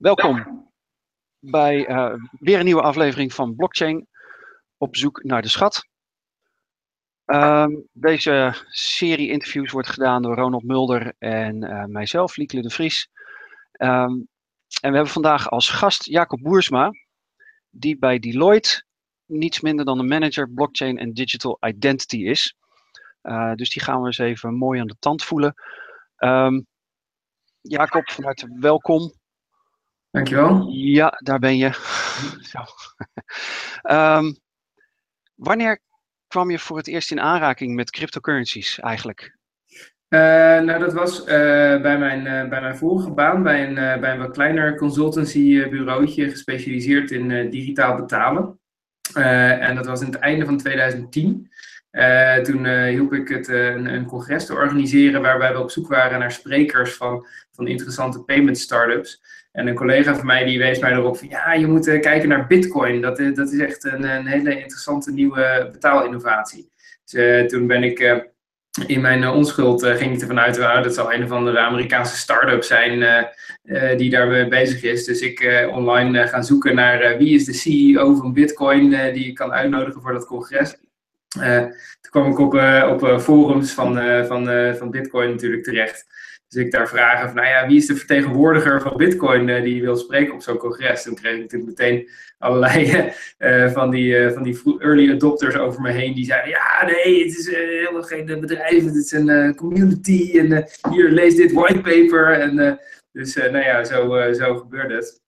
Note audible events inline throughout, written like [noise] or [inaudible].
Welkom bij uh, weer een nieuwe aflevering van Blockchain op zoek naar de schat. Uh, deze serie interviews wordt gedaan door Ronald Mulder en uh, mijzelf, Liekele de Vries. Um, en we hebben vandaag als gast Jacob Boersma, die bij Deloitte niets minder dan de manager blockchain en digital identity is. Uh, dus die gaan we eens even mooi aan de tand voelen. Um, Jacob, van harte welkom. Dankjewel. Ja, daar ben je. Zo. um, wanneer kwam je voor het eerst in aanraking met cryptocurrencies eigenlijk? Uh, nou, dat was uh, bij, mijn, uh, bij mijn vorige baan, bij een, bij een wat kleiner consultancybureautje gespecialiseerd in digitaal betalen. en dat was in het einde van 2010. toen hielp ik het een, een, congres te organiseren waarbij we op zoek waren naar sprekers van, van interessante payment startups. En een collega van mij die wees mij erop van ja, je moet kijken naar Bitcoin. Dat, dat is echt een, een hele interessante nieuwe betaalinnovatie. Dus toen ben ik in mijn onschuld ging ik ervan uit, nou, dat zal een of andere Amerikaanse start-up zijn die daarmee bezig is. Dus ik online gaan zoeken naar wie is de CEO van Bitcoin die ik kan uitnodigen voor dat congres. toen kwam ik op, op forums van, van, van Bitcoin natuurlijk terecht. Dus ik daar vragen van, nou ja, wie is de vertegenwoordiger van Bitcoin uh, die wil spreken op zo'n congres? Toen kreeg ik natuurlijk meteen allerlei uh, [laughs] van, die, uh, van die early adopters over me heen. Die zeiden, ja, nee, het is helemaal geen bedrijf, het is een community. En hier, lees dit whitepaper. En dus, nou ja, zo, zo gebeurde het.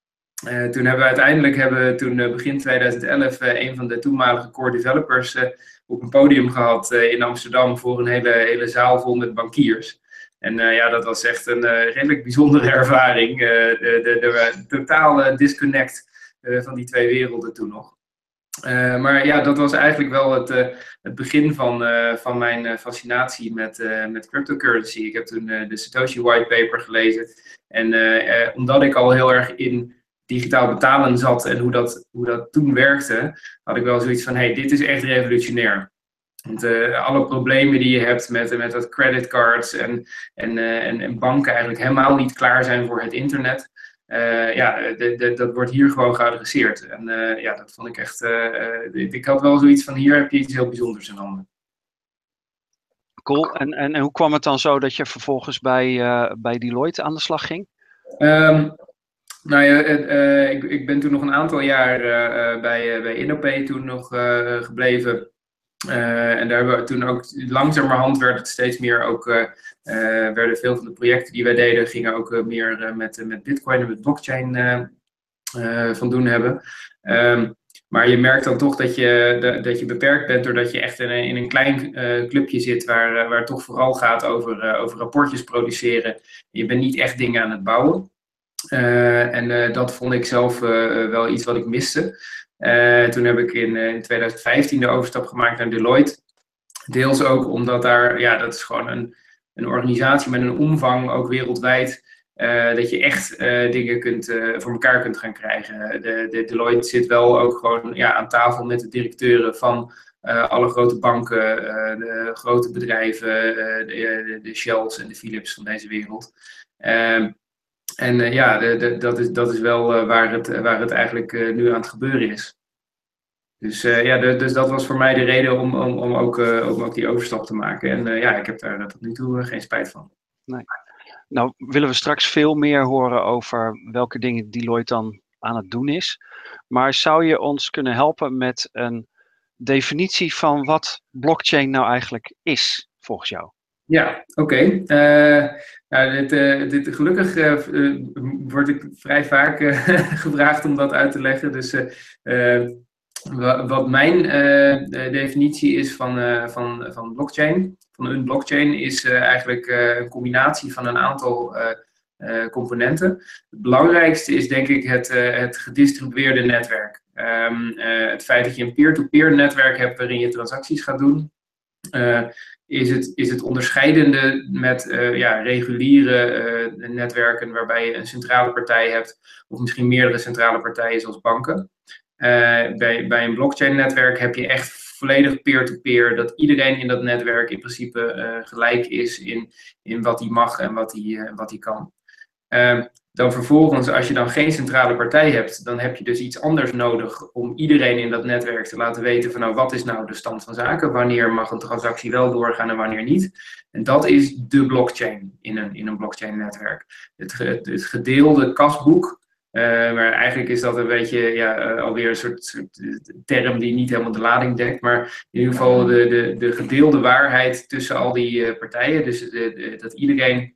toen hebben we uiteindelijk, hebben toen begin 2011, een van de toenmalige core developers op een podium gehad in Amsterdam voor een hele, hele zaal vol met bankiers. En uh, ja, dat was echt een uh, redelijk bijzondere [laughs] ervaring. Uh, de, de, de, totale disconnect van die twee werelden toen nog. maar ja, dat was eigenlijk wel het, het begin van, van mijn fascinatie met, met cryptocurrency. Ik heb toen de Satoshi Whitepaper gelezen. En omdat ik al heel erg in digitaal betalen zat en hoe dat, hoe dat toen werkte, had ik wel zoiets van: hey, dit is echt revolutionair. Want uh, alle problemen die je hebt met, met dat creditcards en, en, uh, en, en, banken eigenlijk helemaal niet klaar zijn voor het internet. Uh, ja, de, de, dat wordt hier gewoon geadresseerd. En ja, dat vond ik echt. ik had wel zoiets van: hier heb je iets heel bijzonders in handen. Cool. En, en, en hoe kwam het dan zo dat je vervolgens bij, bij Deloitte aan de slag ging? Um, nou ja, ik, ik ben toen nog een aantal jaar bij, bij Innopay toen nog gebleven. Uh, en daar hebben we toen ook langzamerhand werd het steeds meer ook, uh, uh, werden veel van de projecten die wij deden, gingen ook meer met, met Bitcoin en met blockchain van doen hebben. Um, maar je merkt dan toch dat je, dat je beperkt bent doordat je echt in een, in een klein clubje zit waar, waar het toch vooral gaat over, over rapportjes produceren. Je bent niet echt dingen aan het bouwen. en dat vond ik zelf wel iets wat ik miste. Uh, toen heb ik in, uh, in 2015 de overstap gemaakt naar Deloitte. Deels ook omdat daar, ja, dat is gewoon een, een organisatie met een omvang, ook wereldwijd, uh, dat je echt dingen kunt, voor elkaar kunt gaan krijgen. De, de, Deloitte zit wel ook gewoon ja, aan tafel met de directeuren van alle grote banken, de grote bedrijven, de, de, de, Shells en de Philips van deze wereld. En uh, ja, de, de, dat, is, dat is wel uh, waar, het, waar het eigenlijk nu aan het gebeuren is. Dus ja, dus dat was voor mij de reden om, om, om, ook, om ook die overstap te maken. En ja, ik heb daar tot nu toe geen spijt van. Nee. Nou, willen we straks veel meer horen over welke dingen Deloitte dan aan het doen is. Maar zou je ons kunnen helpen met een definitie van wat blockchain nou eigenlijk is, volgens jou? Ja, oké. Uh, dit, uh, dit, gelukkig uh, word ik vrij vaak [laughs] gevraagd om dat uit te leggen. Dus wat mijn definitie is van, van, van blockchain, van een blockchain, is eigenlijk een combinatie van een aantal componenten. Het belangrijkste is denk ik het, het gedistribueerde netwerk. Um, het feit dat je een peer-to-peer -peer netwerk hebt waarin je transacties gaat doen is het, is het onderscheidende met uh, ja, reguliere uh, netwerken waarbij je een centrale partij hebt, of misschien meerdere centrale partijen zoals banken. Uh, bij, bij een blockchain-netwerk heb je echt volledig peer-to-peer, dat iedereen in dat netwerk in principe gelijk is in, in wat hij mag en wat hij, wat hij kan. Dan vervolgens, als je dan geen centrale partij hebt, dan heb je dus iets anders nodig om iedereen in dat netwerk te laten weten van nou, wat is nou de stand van zaken? Wanneer mag een transactie wel doorgaan en wanneer niet? En dat is de blockchain in een, in een blockchain netwerk. Het, het, gedeelde kasboek, uh, maar eigenlijk is dat een beetje ja, uh, alweer een soort, soort, term die niet helemaal de lading dekt. Maar in ieder geval de, de, de gedeelde waarheid tussen al die partijen. Dus dat iedereen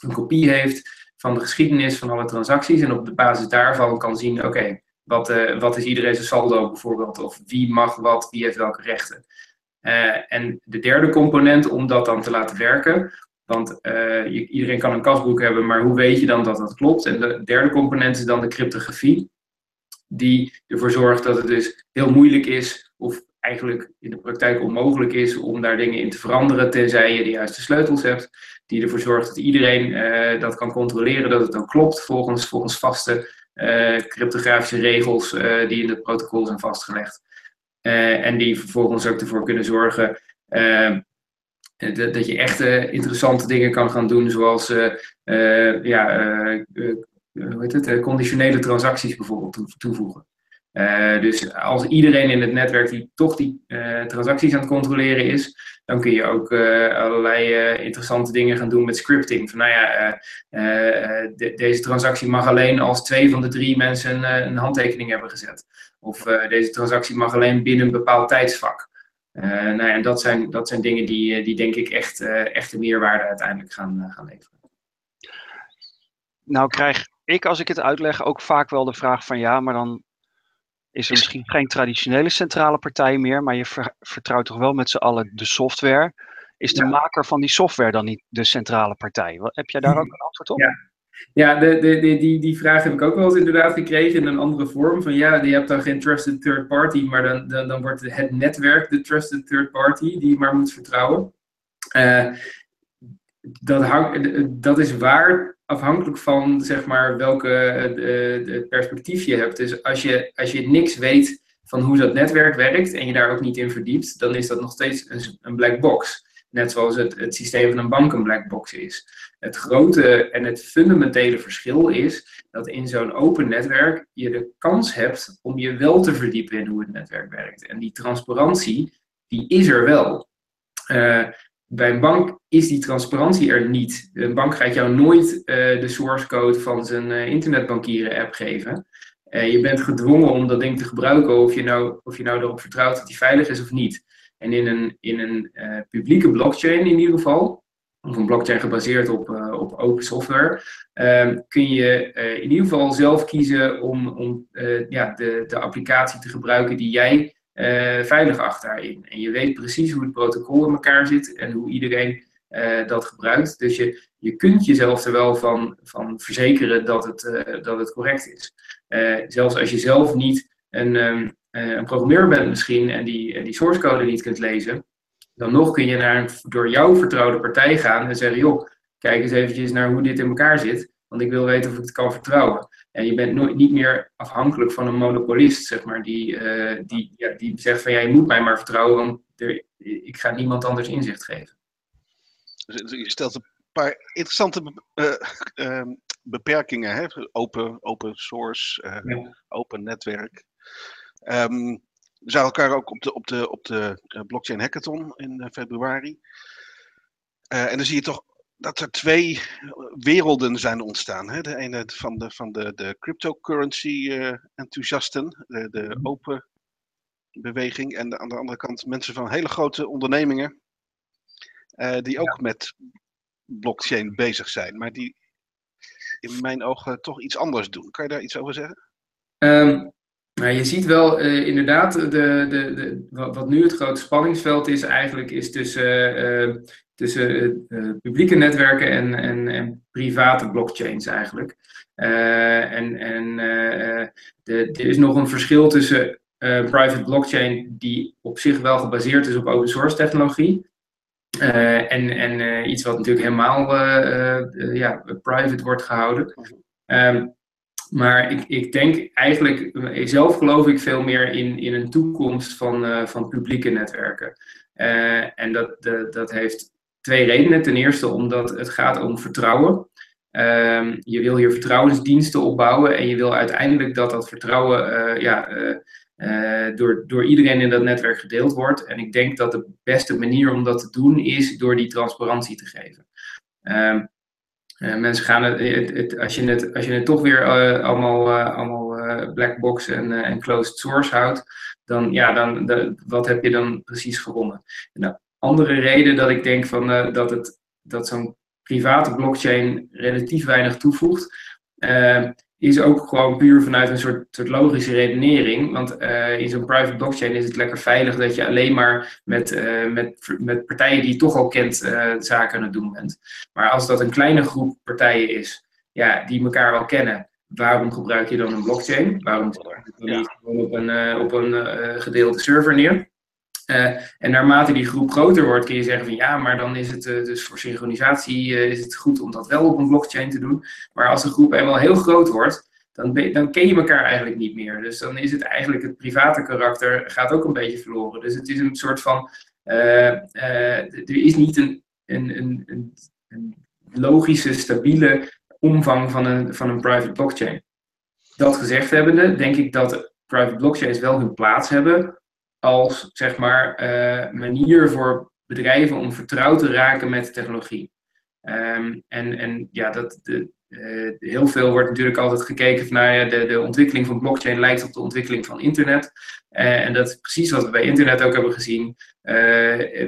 een kopie heeft van de geschiedenis van alle transacties en op de basis daarvan kan zien, oké, wat, uh, wat is iedereen zijn saldo bijvoorbeeld, of wie mag wat, wie heeft welke rechten. Uh, en de derde component om dat dan te laten werken, want uh, je, iedereen kan een kasboek hebben, maar hoe weet je dan dat dat klopt? En de derde component is dan de cryptografie, die ervoor zorgt dat het dus heel moeilijk is, of eigenlijk in de praktijk onmogelijk is om daar dingen in te veranderen, tenzij je de juiste sleutels hebt die ervoor zorgt dat iedereen uh, dat kan controleren, dat het dan klopt volgens, volgens vaste uh, cryptografische regels uh, die in het protocol zijn vastgelegd. en die vervolgens ook ervoor kunnen zorgen dat, dat, je echt interessante dingen kan gaan doen, zoals ja, hoe heet het, conditionele transacties bijvoorbeeld toevoegen. Uh, dus als iedereen in het netwerk die toch die uh, transacties aan het controleren is, dan kun je ook uh, allerlei interessante dingen gaan doen met scripting. Van nou ja, de, deze transactie mag alleen als twee van de drie mensen een handtekening hebben gezet. Of deze transactie mag alleen binnen een bepaald tijdsvak. nou ja, en dat zijn, dat zijn dingen die, die denk ik echt, echt de meerwaarde uiteindelijk gaan, gaan leveren. Nou krijg ik, als ik het uitleg, ook vaak wel de vraag van ja, maar dan is er misschien geen traditionele centrale partij meer, maar je vertrouwt toch wel met z'n allen de software. Is de maker van die software dan niet de centrale partij? Heb jij daar ook een antwoord op? Ja, ja de, de, de, die, die vraag heb ik ook wel eens inderdaad gekregen in een andere vorm. Van ja, je hebt dan geen trusted third party, maar dan, dan, dan wordt het netwerk de trusted third party die je maar moet vertrouwen. Uh, dat, dat is waar afhankelijk van zeg maar, welke uh, perspectief je hebt. Dus als je, als je niks weet van hoe dat netwerk werkt en je daar ook niet in verdiept, dan is dat nog steeds een, een black box. Net zoals het, het systeem van een bank een black box is. Het grote en het fundamentele verschil is dat in zo'n open netwerk je de kans hebt om je wel te verdiepen in hoe het netwerk werkt. En die transparantie, die is er wel. Uh, bij een bank is die transparantie er niet. Een bank gaat jou nooit uh, de source code van zijn uh, internetbankieren app geven. Uh, je bent gedwongen om dat ding te gebruiken of je nou, of je nou erop vertrouwt dat die veilig is of niet. En in een, in een publieke blockchain in ieder geval, of een blockchain gebaseerd op, op open software, ehm, kun je in ieder geval zelf kiezen om, om ja, de, de applicatie te gebruiken die jij uh, veilig acht daarin. En je weet precies hoe het protocol in elkaar zit en hoe iedereen uh, dat gebruikt. Dus je, je kunt jezelf er wel van, van verzekeren dat het, uh, dat het correct is. zelfs als je zelf niet een, um, een programmeur bent misschien en die, die source code niet kunt lezen, dan nog kun je naar een door jou vertrouwde partij gaan en zeggen, joh, kijk eens eventjes naar hoe dit in elkaar zit, want ik wil weten of ik het kan vertrouwen. En je bent nooit, niet meer afhankelijk van een monopolist, zeg maar, die, uh, die, ja, die zegt van ja, je moet mij maar vertrouwen, want er, ik ga niemand anders inzicht geven. Dus je stelt een paar interessante uh, beperkingen, hè? Open, open source, ja. open netwerk. Um, we zagen elkaar ook op de, op de, op de blockchain hackathon in februari. en dan zie je toch dat er twee werelden zijn ontstaan. Hè? De ene van de, van de, de cryptocurrency-enthousiasten, de, de, mhm. open beweging, en aan de andere kant mensen van hele grote ondernemingen, uh, die ook met blockchain bezig zijn, maar die in mijn ogen toch iets anders doen. Kan je daar iets over zeggen? Um, nou, je ziet wel uh, inderdaad, de, de, de, wat nu het grote spanningsveld is eigenlijk, is tussen uh, tussen uh, publieke netwerken en, en, en, private blockchains eigenlijk. En en de, er is nog een verschil tussen private blockchain die op zich wel gebaseerd is op open source technologie. en en iets wat natuurlijk helemaal ja, private wordt gehouden. Um, maar ik, ik denk eigenlijk, zelf geloof ik veel meer in, in een toekomst van, van publieke netwerken. en dat, dat heeft twee redenen. Ten eerste omdat het gaat om vertrouwen. Ehm, je wil hier vertrouwensdiensten opbouwen en je wil uiteindelijk dat dat vertrouwen uh, ja, door, door iedereen in dat netwerk gedeeld wordt. En ik denk dat de beste manier om dat te doen is door die transparantie te geven. Um, mensen gaan het, het, als, je het, als je het toch weer allemaal, allemaal black box en, en closed source houdt, dan, ja, dan de, wat heb je dan precies gewonnen? En de andere reden dat ik denk van, dat, het, dat zo'n private blockchain relatief weinig toevoegt, is ook gewoon puur vanuit een soort, soort logische redenering. Want uh, in zo'n private blockchain is het lekker veilig dat je alleen maar met, uh, met, met partijen die je toch al kent zaken aan het doen bent. Maar als dat een kleine groep partijen is, ja, die elkaar wel kennen, waarom gebruik je dan een blockchain? Waarom gebruik je dan niet gewoon op een, op een gedeelde server neer? Uh, en naarmate die groep groter wordt, kun je zeggen van ja, maar dan is het uh, dus voor synchronisatie uh, is het goed om dat wel op een blockchain te doen. Maar als de groep eenmaal heel groot wordt, dan, dan ken je elkaar eigenlijk niet meer. Dus dan is het eigenlijk het private karakter gaat ook een beetje verloren. Dus het is een soort van, er is niet een, een, een, een, logische, stabiele omvang van een, van een private blockchain. Dat gezegd hebbende, denk ik dat private blockchains wel hun plaats hebben als zeg maar uh, manier voor bedrijven om vertrouwd te raken met technologie. Um, en, en ja, dat, de, uh, heel veel wordt natuurlijk altijd gekeken van nou de, de ontwikkeling van blockchain lijkt op de ontwikkeling van internet. Uh, en dat is precies wat we bij internet ook hebben gezien.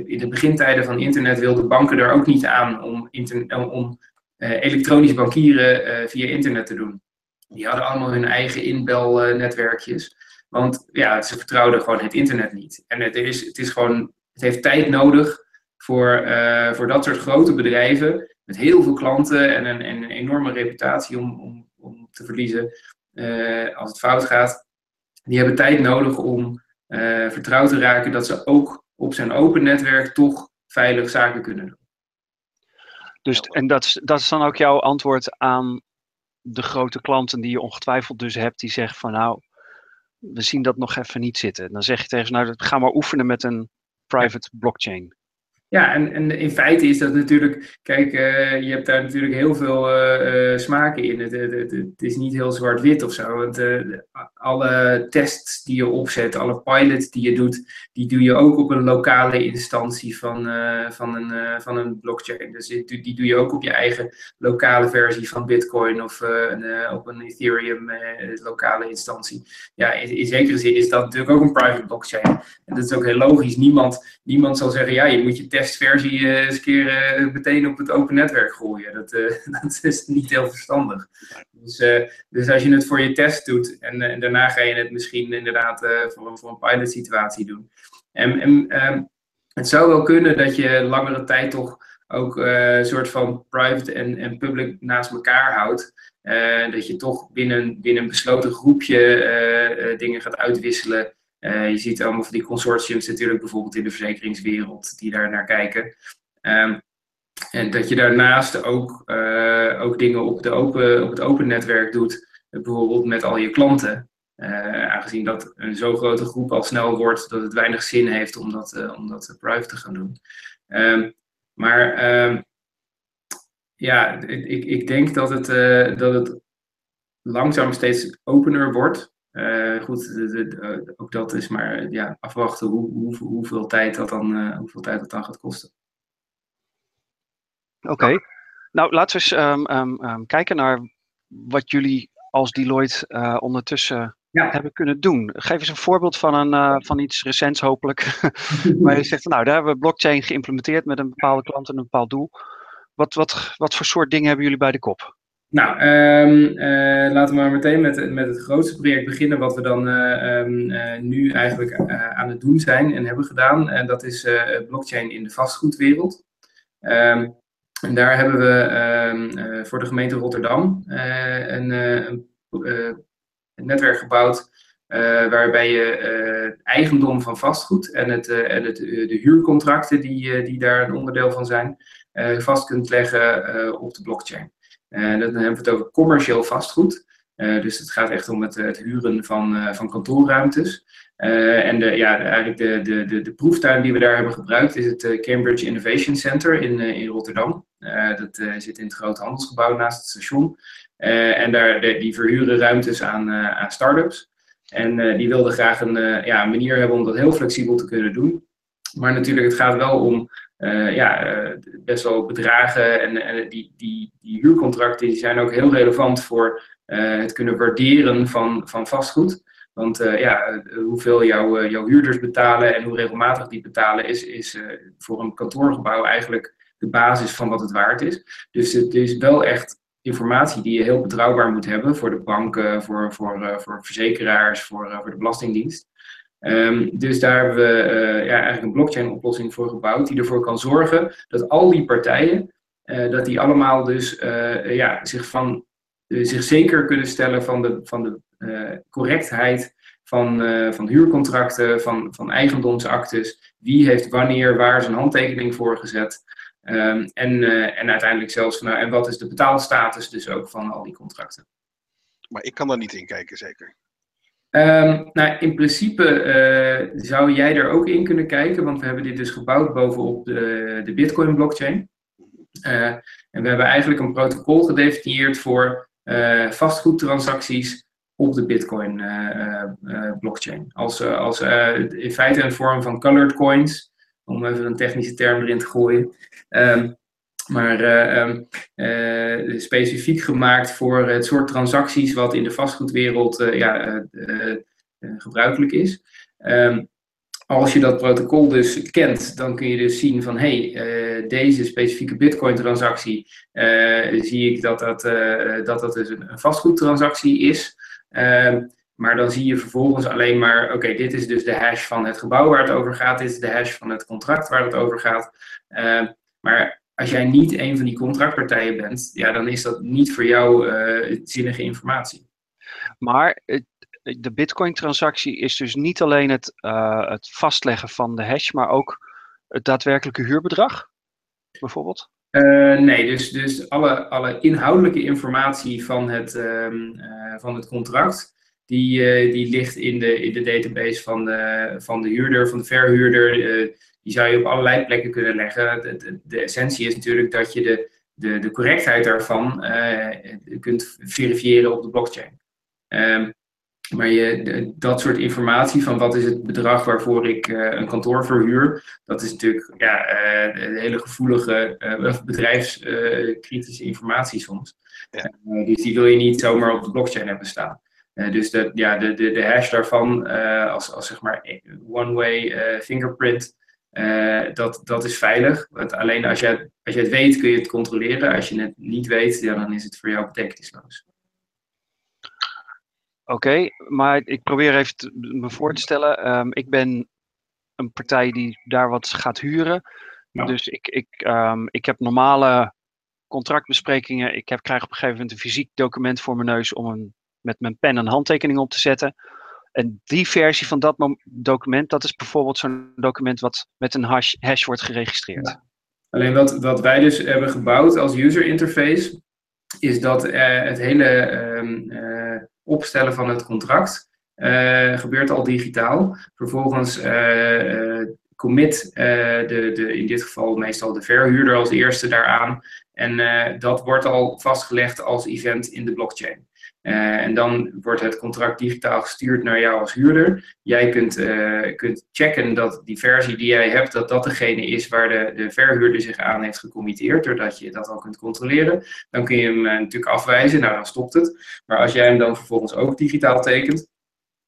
in de begintijden van internet wilden banken daar ook niet aan om, om elektronisch bankieren via internet te doen. Die hadden allemaal hun eigen inbelnetwerkjes. Want ja, ze vertrouwden gewoon het internet niet. En het, is, het, is gewoon, het heeft tijd nodig voor, uh, voor dat soort grote bedrijven met heel veel klanten en een, en een enorme reputatie om, om, om te verliezen uh, als het fout gaat. Die hebben tijd nodig om uh, vertrouwd te raken dat ze ook op zijn open netwerk toch veilig zaken kunnen doen. Dus, en dat is, dat is dan ook jouw antwoord aan de grote klanten die je ongetwijfeld dus hebt, die zeggen van nou, we zien dat nog even niet zitten. Dan zeg je tegen ze, nou, ga maar oefenen met een private blockchain. Ja, en, en in feite is dat natuurlijk, kijk, uh, je hebt daar natuurlijk heel veel uh, smaken in. Het, het, het, is niet heel zwart-wit of zo. Want alle tests die je opzet, alle pilots die je doet, die doe je ook op een lokale instantie van, van, een, van een blockchain. Dus die, doe je ook op je eigen lokale versie van Bitcoin of op een Ethereum lokale instantie. Ja, in, in zekere zin is dat natuurlijk ook een private blockchain. En dat is ook heel logisch. Niemand, niemand zal zeggen, ja, je moet je testversie uh, eens een keer uh, meteen op het open netwerk gooien. Dat, uh, [laughs] dat is niet heel verstandig. Dus, dus als je het voor je test doet en, en daarna ga je het misschien inderdaad voor, voor een pilot situatie doen. En, en ehm, het zou wel kunnen dat je langere tijd toch ook een soort van private en, en public naast elkaar houdt. dat je toch binnen, binnen een besloten groepje dingen gaat uitwisselen. Uh, je ziet allemaal van die consortiums natuurlijk bijvoorbeeld in de verzekeringswereld die daar naar kijken. Um, en dat je daarnaast ook, uh, ook dingen op, de open, op het open netwerk doet, bijvoorbeeld met al je klanten. Uh, aangezien dat een zo grote groep al snel wordt dat het weinig zin heeft om dat, om dat private te gaan doen. Um, maar um, ja, ik, ik denk dat het, dat het langzaam steeds opener wordt. Uh, goed, de, ook dat is maar ja, afwachten hoe, hoe, hoeveel, tijd dat dan, uh, hoeveel tijd dat dan gaat kosten. Oké, okay. nou laten we eens um, um, um, kijken naar wat jullie als Deloitte uh, ondertussen ja. hebben kunnen doen. Geef eens een voorbeeld van, een, van iets recents hopelijk. [laughs] waar je zegt, nou daar hebben we blockchain geïmplementeerd met een bepaalde klant en een bepaald doel. Wat, wat, wat voor soort dingen hebben jullie bij de kop? Nou, um, uh, laten we maar meteen met, met het grootste project beginnen, wat we dan uh, um, uh, nu eigenlijk aan het doen zijn en hebben gedaan. En dat is blockchain in de vastgoedwereld. Um, en daar hebben we voor de gemeente Rotterdam een, een, netwerk gebouwd. waarbij je eigendom van vastgoed en, het, en het, de huurcontracten die, die daar een onderdeel van zijn, vast kunt leggen op de blockchain. En dan hebben we het over commercieel vastgoed. Uh, dus het gaat echt om het, het huren van, van kantoorruimtes. en de, ja, eigenlijk de, de, de, de, proeftuin die we daar hebben gebruikt is het Cambridge Innovation Center in, in Rotterdam. dat zit in het grote handelsgebouw naast het station. en daar, die verhuren ruimtes aan, aan start-ups. En die wilden graag een ja, manier hebben om dat heel flexibel te kunnen doen. Maar natuurlijk, het gaat wel om uh, ja, uh, best wel bedragen en, en die, die, die huurcontracten die zijn ook heel relevant voor uh, het kunnen waarderen van, van vastgoed. Want ja, hoeveel jouw, jouw huurders betalen en hoe regelmatig die betalen is, is voor een kantoorgebouw eigenlijk de basis van wat het waard is. Dus het is wel echt informatie die je heel betrouwbaar moet hebben voor de banken, voor, voor, voor verzekeraars, voor, voor de Belastingdienst. Um, dus daar hebben we uh, ja, eigenlijk een blockchain-oplossing voor gebouwd, die ervoor kan zorgen dat al die partijen, uh, dat die allemaal dus uh, ja, zich, van, zich zeker kunnen stellen van de, van de correctheid van, van huurcontracten, van, van eigendomsactes, wie heeft wanneer waar zijn handtekening voor gezet. Um, en, en uiteindelijk zelfs van, nou, en wat is de betaalstatus dus ook van al die contracten. Maar ik kan daar niet in kijken, zeker. Um, nou, in principe uh, zou jij er ook in kunnen kijken, want we hebben dit dus gebouwd bovenop de, de Bitcoin-blockchain. Uh, en we hebben eigenlijk een protocol gedefinieerd voor uh, vastgoedtransacties op de Bitcoin-blockchain. als als in feite een vorm van colored coins, om even een technische term erin te gooien. Um, maar uh, specifiek gemaakt voor het soort transacties wat in de vastgoedwereld uh, ja, gebruikelijk is. Um, als je dat protocol dus kent, dan kun je dus zien van hé, hey, deze specifieke Bitcoin-transactie zie ik dat dat, dat, dat dus een, vastgoedtransactie is. Uh, maar dan zie je vervolgens alleen maar, oké, dit is dus de hash van het gebouw waar het over gaat, dit is de hash van het contract waar het over gaat. Maar als jij niet een van die contractpartijen bent, ja, dan is dat niet voor jou uh, zinnige informatie. Maar de Bitcoin-transactie is dus niet alleen het, uh, het vastleggen van de hash, maar ook het daadwerkelijke huurbedrag, bijvoorbeeld? Uh, nee, dus, dus alle, alle inhoudelijke informatie van het, um, van het contract, die, die ligt in de, in de database van de, van de huurder, van de verhuurder die zou je op allerlei plekken kunnen leggen. De, de, de essentie is natuurlijk dat je de, de, de correctheid daarvan uh, kunt verifiëren op de blockchain. Um, maar je, dat soort informatie van wat is het bedrag waarvoor ik uh, een kantoor verhuur, dat is natuurlijk ja, uh, de hele gevoelige bedrijfskritische informatie soms. Ja. dus die wil je niet zomaar op de blockchain hebben staan. dus de, ja, de, de, de hash daarvan als, als zeg maar one-way fingerprint uh, dat, dat is veilig. Want alleen als je, als je het weet, kun je het controleren. Als je het niet weet, ja, dan is het voor jou betekenisloos. Oké, maar ik probeer even me voor te stellen. Um, ik ben een partij die daar wat gaat huren. Ja. Dus ik, ik, um, ik heb normale contractbesprekingen. Ik heb, krijg op een gegeven moment een fysiek document voor mijn neus om een, met mijn pen een handtekening op te zetten. En die versie van dat document, dat is bijvoorbeeld zo'n document wat met een hash, wordt geregistreerd. Alleen wat, wat wij dus hebben gebouwd als user interface, is dat uh, het hele uh, opstellen van het contract uh, gebeurt al digitaal. Vervolgens commit de, de, in dit geval meestal de verhuurder als eerste daaraan. En dat wordt al vastgelegd als event in de blockchain. Uh, en dan wordt het contract digitaal gestuurd naar jou als huurder. Jij kunt, uh, kunt checken dat die versie die jij hebt, dat dat degene is waar de, de verhuurder zich aan heeft gecommitteerd, doordat je dat al kunt controleren. Dan kun je hem uh, natuurlijk afwijzen, nou dan stopt het. Maar als jij hem dan vervolgens ook digitaal tekent,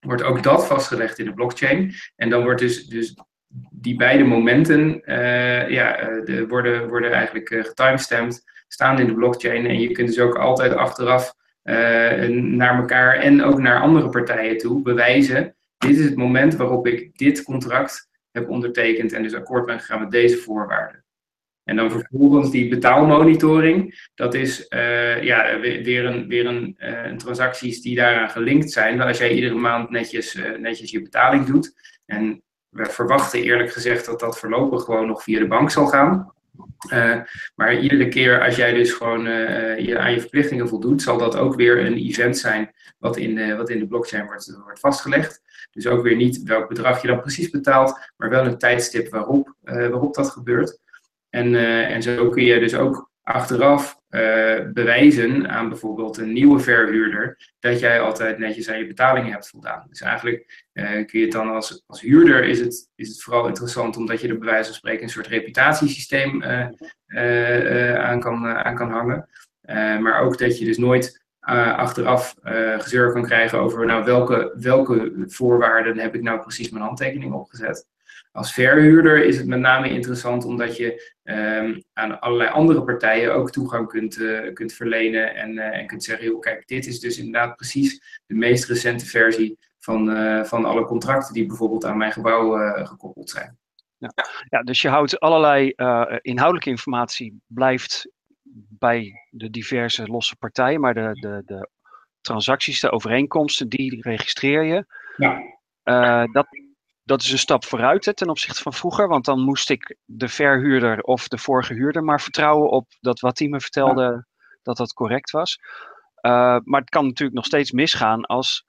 wordt ook dat vastgelegd in de blockchain. En dan wordt dus, dus die beide momenten ja, de, worden, worden eigenlijk getimestamped, staan in de blockchain. En je kunt dus ook altijd achteraf naar elkaar en ook naar andere partijen toe bewijzen. Dit is het moment waarop ik dit contract heb ondertekend en dus akkoord ben gegaan met deze voorwaarden. En dan vervolgens die betaalmonitoring. Dat is uh, ja, weer, een, weer uh, een, transacties die daaraan gelinkt zijn. Als jij iedere maand netjes, netjes je betaling doet. En we verwachten eerlijk gezegd dat dat voorlopig gewoon nog via de bank zal gaan. Maar iedere keer als jij dus gewoon je, aan je verplichtingen voldoet, zal dat ook weer een event zijn wat in wat in de blockchain wordt, wordt vastgelegd. Dus ook weer niet welk bedrag je dan precies betaalt, maar wel een tijdstip waarop, waarop dat gebeurt. En, en zo kun je dus ook achteraf uh, bewijzen aan bijvoorbeeld een nieuwe verhuurder dat jij altijd netjes aan je betalingen hebt voldaan. Dus eigenlijk uh, kun je het dan als, als huurder is het, is het vooral interessant omdat je er bij wijze van spreken een soort reputatiesysteem uh, aan, kan, aan kan hangen. maar ook dat je dus nooit achteraf gezeur kan krijgen over nou, welke, welke voorwaarden heb ik nou precies mijn handtekening opgezet. Als verhuurder is het met name interessant omdat je ehm, aan allerlei andere partijen ook toegang kunt, uh, kunt verlenen en, uh, en kunt zeggen, joh, kijk, dit is dus inderdaad precies de meest recente versie van, uh, van alle contracten die bijvoorbeeld aan mijn gebouw gekoppeld zijn. Ja. ja, dus je houdt allerlei inhoudelijke informatie blijft bij de diverse losse partijen, maar de, de, de transacties, de overeenkomsten, die registreer je. Ja. dat, dat is een stap vooruit hè, ten opzichte van vroeger. Want dan moest ik de verhuurder of de vorige huurder maar vertrouwen op dat wat hij me vertelde, dat dat correct was. Uh, maar het kan natuurlijk nog steeds misgaan als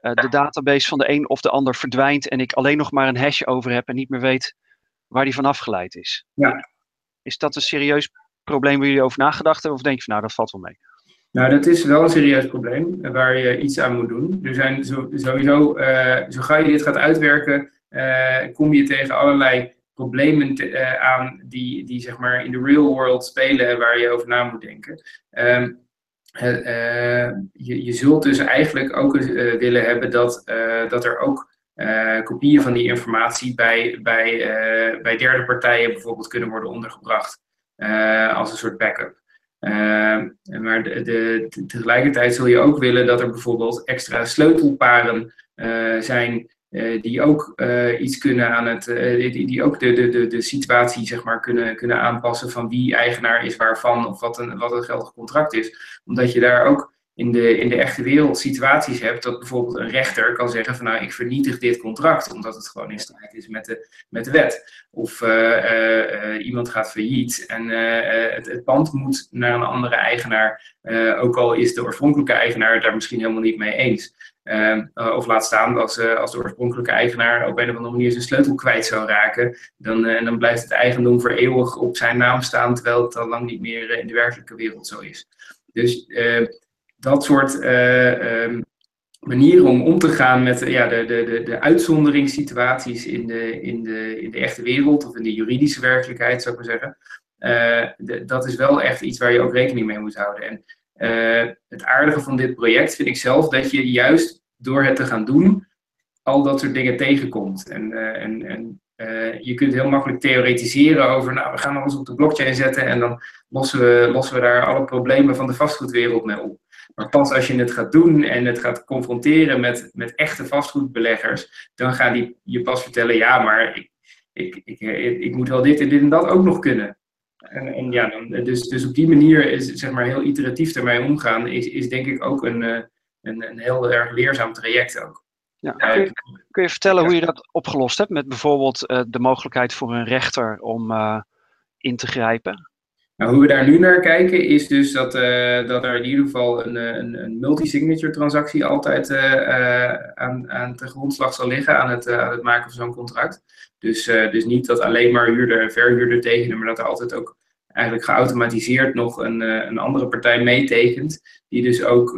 uh, de database van de een of de ander verdwijnt en ik alleen nog maar een hash over heb en niet meer weet waar die van afgeleid is. Ja. Is dat een serieus probleem waar jullie over nagedacht hebben? Of denk je van nou, dat valt wel mee? Nou, dat is wel een serieus probleem waar je iets aan moet doen. Er zijn sowieso, uh, zo ga je dit gaat uitwerken, kom je tegen allerlei problemen te, uh, aan die, die zeg maar in de real world spelen waar je over na moet denken. Um, je, je zult dus eigenlijk ook willen hebben dat, dat er ook kopieën van die informatie bij, bij, bij derde partijen bijvoorbeeld kunnen worden ondergebracht als een soort backup. Uh, maar de, de, tegelijkertijd zul je ook willen dat er bijvoorbeeld extra sleutelparen zijn die ook iets kunnen aan het, die, die ook de, de, de, de situatie zeg maar kunnen, kunnen aanpassen van wie eigenaar is waarvan of wat een, wat een geldig contract is. Omdat je daar ook in de, in de echte wereld situaties hebt dat bijvoorbeeld een rechter kan zeggen van nou ik vernietig dit contract omdat het gewoon in strijd is met de, met de wet. Of iemand gaat failliet en het, het, pand moet naar een andere eigenaar, ook al is de oorspronkelijke eigenaar daar misschien helemaal niet mee eens. Ehm, of laat staan als, als de oorspronkelijke eigenaar op een of andere manier zijn sleutel kwijt zou raken, dan, dan blijft het eigendom voor eeuwig op zijn naam staan, terwijl het al lang niet meer in de werkelijke wereld zo is. Dus dat soort um, manieren om om te gaan met ja, de, de, de, de uitzonderingssituaties in de, in, de, in de echte wereld of in de juridische werkelijkheid, zou ik maar zeggen. Dat is wel echt iets waar je ook rekening mee moet houden. En uh, het aardige van dit project vind ik zelf dat je juist door het te gaan doen al dat soort dingen tegenkomt. En, en, en uh, je kunt heel makkelijk theoretiseren over, nou, we gaan alles op de blockchain zetten en dan lossen we, lossen we daar alle problemen van de vastgoedwereld mee op. Maar pas als je het gaat doen en het gaat confronteren met, met echte vastgoedbeleggers, dan gaan die je pas vertellen, ja, maar ik, ik, ik, ik, moet wel dit en dit en dat ook nog kunnen. En, en ja, dan, dus, dus op die manier is zeg maar heel iteratief ermee omgaan, is, is denk ik ook een, eh, een, een heel erg leerzaam traject ook. Ja, kun, je, kun je vertellen hoe je dat opgelost hebt met bijvoorbeeld uh, de mogelijkheid voor een rechter om uh, in te grijpen? Nou, hoe we daar nu naar kijken is dus dat, uh, dat er in ieder geval een, een, een multi-signature transactie altijd uh, aan, aan de grondslag zal liggen aan het, het maken van zo'n contract. Dus, dus niet dat alleen maar huurder en verhuurder tekenen, maar dat er altijd ook eigenlijk geautomatiseerd nog een, een andere partij meetekent, die dus ook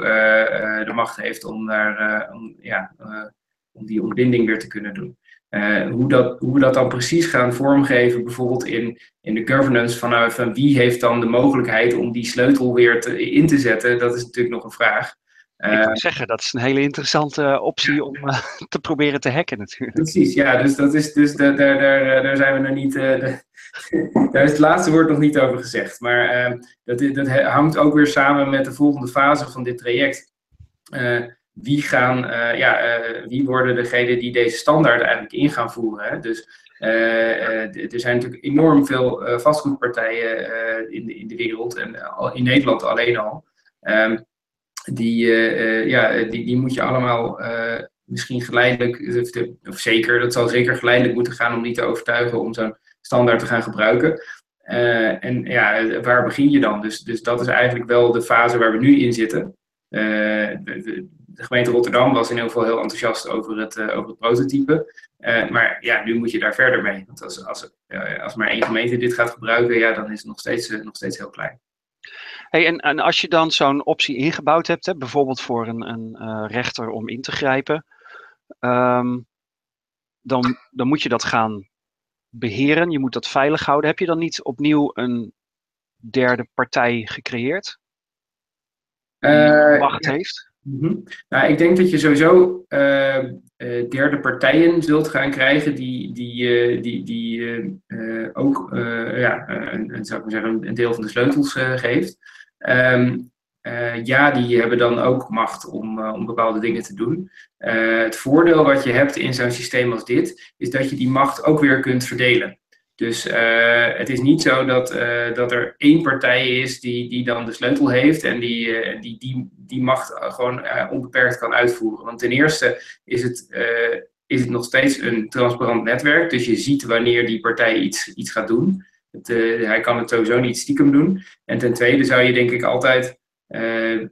de macht heeft om, daar, om, ja, om die ontbinding weer te kunnen doen. Uh, hoe, dat, hoe we dat dan precies gaan vormgeven, bijvoorbeeld in, in de governance van, van wie heeft dan de mogelijkheid om die sleutel weer te, in te zetten, dat is natuurlijk nog een vraag. Uh, ik moet zeggen, dat is een hele interessante optie om [laughs] te proberen te hacken natuurlijk. Precies, ja, dus, dat is, dus daar, daar, daar, daar zijn we nog niet, [laughs] de, daar is het laatste woord nog niet over gezegd. Maar dat, dat hangt ook weer samen met de volgende fase van dit traject wie, gaan, uh, ja, uh, wie worden degenen die deze standaard eigenlijk in gaan voeren. Dus uh, er zijn natuurlijk enorm veel vastgoedpartijen in, de, in de wereld en in Nederland alleen al. Um, die, ja, die, die moet je allemaal misschien geleidelijk, of zeker, dat zal zeker geleidelijk moeten gaan om die te overtuigen om zo'n standaard te gaan gebruiken. en ja, waar begin je dan? Dus, dus dat is eigenlijk wel de fase waar we nu in zitten. De, gemeente Rotterdam was in ieder geval heel enthousiast over het, over het prototype. maar ja, nu moet je daar verder mee. Want als, als, als maar één gemeente dit gaat gebruiken, ja, dan is het nog steeds, nog steeds heel klein. Hey, en, en als je dan zo'n optie ingebouwd hebt, hè, bijvoorbeeld voor een, een uh, rechter om in te grijpen, um, dan, dan moet je dat gaan beheren. Je moet dat veilig houden. Heb je dan niet opnieuw een derde partij gecreëerd? Die uh, macht ja. heeft? -hmm. nou, ik denk dat je sowieso uh, derde partijen zult gaan krijgen die, die, die, die ook ja, een, zou ik maar zeggen, een deel van de sleutels geeft. Uh, ja, die hebben dan ook macht om, om bepaalde dingen te doen. Het voordeel wat je hebt in zo'n systeem als dit, is dat je die macht ook weer kunt verdelen. Dus het is niet zo dat, dat er één partij is die, die dan de sleutel heeft en die die, die, die macht gewoon onbeperkt kan uitvoeren. Want ten eerste is het, is het nog steeds een transparant netwerk, dus je ziet wanneer die partij iets, iets gaat doen. Het, hij kan het sowieso niet stiekem doen. En ten tweede zou je denk ik altijd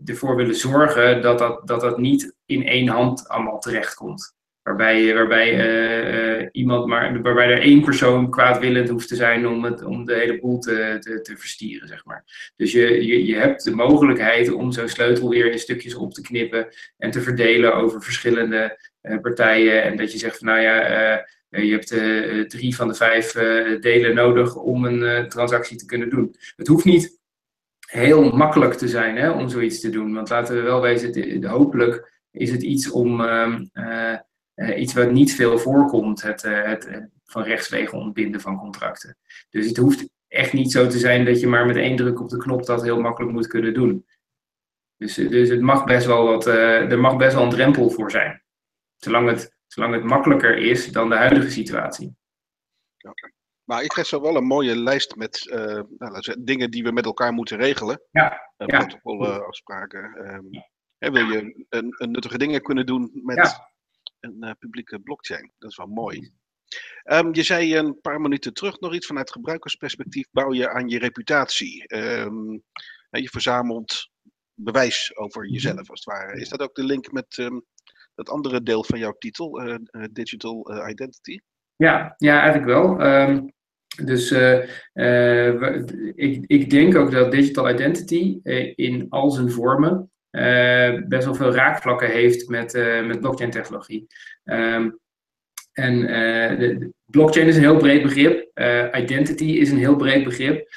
ervoor willen zorgen dat dat, dat dat niet in één hand allemaal terechtkomt. Waarbij, waarbij uh, iemand maar, waarbij er één persoon kwaadwillend hoeft te zijn om, het, om de hele boel te, te, verstieren, zeg maar. Dus je, je, je hebt de mogelijkheid om zo'n sleutel weer in stukjes op te knippen en te verdelen over verschillende partijen. En dat je zegt van nou ja, je hebt uh, drie van de vijf delen nodig om een transactie te kunnen doen. Het hoeft niet heel makkelijk te zijn hè, om zoiets te doen. Want laten we wel wezen, hopelijk is het iets, om, ehm, iets wat niet veel voorkomt, het, het van rechtswegen ontbinden van contracten. Dus het hoeft echt niet zo te zijn dat je maar met één druk op de knop dat heel makkelijk moet kunnen doen. Dus, dus het mag best wel wat, er mag best wel een drempel voor zijn. Zolang het Zolang het makkelijker is dan de huidige situatie. Okay. Maar ik krijg zo wel een mooie lijst met uh, nou, dingen die we met elkaar moeten regelen. Ja. Uh, ja. Um, hè, wil je een, een, nuttige dingen kunnen doen met ja. Een uh, publieke blockchain? Dat is wel mooi. Um, je zei een paar minuten terug nog iets vanuit gebruikersperspectief. Bouw je aan je reputatie. Um, je verzamelt bewijs over jezelf, als het ware. Is dat ook de link met dat andere deel van jouw titel, uh, Digital uh, Identity? Ja, ja, eigenlijk wel. Dus uh, ik, ik denk ook dat digital identity in al zijn vormen best wel veel raakvlakken heeft met, met blockchain technologie. Um, en de, de, blockchain is een heel breed begrip. identity is een heel breed begrip.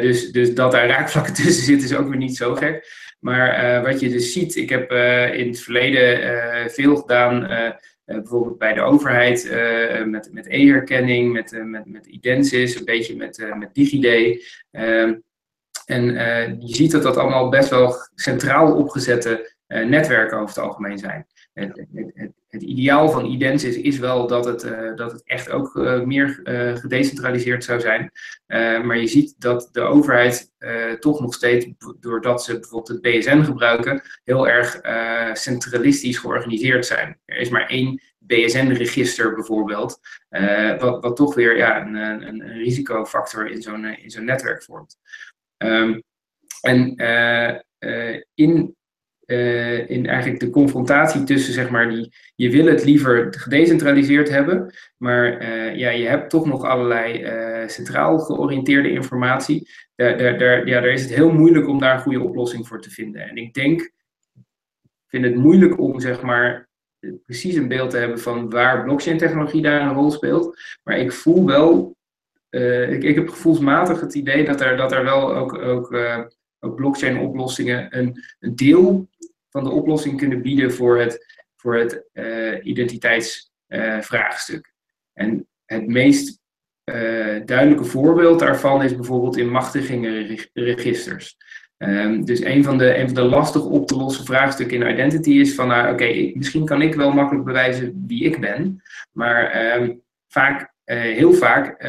dus, dus dat daar raakvlakken [laughs] tussen zitten is ook weer niet zo gek. Maar wat je dus ziet, ik heb in het verleden veel gedaan, bijvoorbeeld bij de overheid, met, met e-herkenning, met, met, met Idensis, een beetje met, met DigiD. En je ziet dat dat allemaal best wel centraal opgezette netwerken over het algemeen zijn. Het, het, het, ideaal van Idensis is wel dat het, uh, dat het echt ook meer gedecentraliseerd zou zijn. maar je ziet dat de overheid toch nog steeds, doordat ze bijvoorbeeld het BSN gebruiken, heel erg centralistisch georganiseerd zijn. Er is maar één BSN-register bijvoorbeeld, wat, wat toch weer ja, een, een, een risicofactor in zo'n in zo'n netwerk vormt. Um, en in uh, in eigenlijk de confrontatie tussen, zeg maar, die, je wil het liever gedecentraliseerd hebben, maar ja, je hebt toch nog allerlei centraal georiënteerde informatie. Daar, daar, daar, ja, daar is het heel moeilijk om daar een goede oplossing voor te vinden. En ik denk, vind het moeilijk om, zeg maar, precies een beeld te hebben van waar blockchain-technologie daar een rol speelt. Maar ik voel wel, ik, ik heb gevoelsmatig het idee dat er, dat er wel ook, ook ook blockchain-oplossingen een, een, deel van de oplossing kunnen bieden voor het, voor het uh, identiteitsvraagstuk. En het meest duidelijke voorbeeld daarvan is bijvoorbeeld in machtigingenregisters. Um, dus een van, de, een van de lastig op te lossen vraagstukken in identity is van, nou, oké, misschien kan ik wel makkelijk bewijzen wie ik ben, maar um, vaak, heel vaak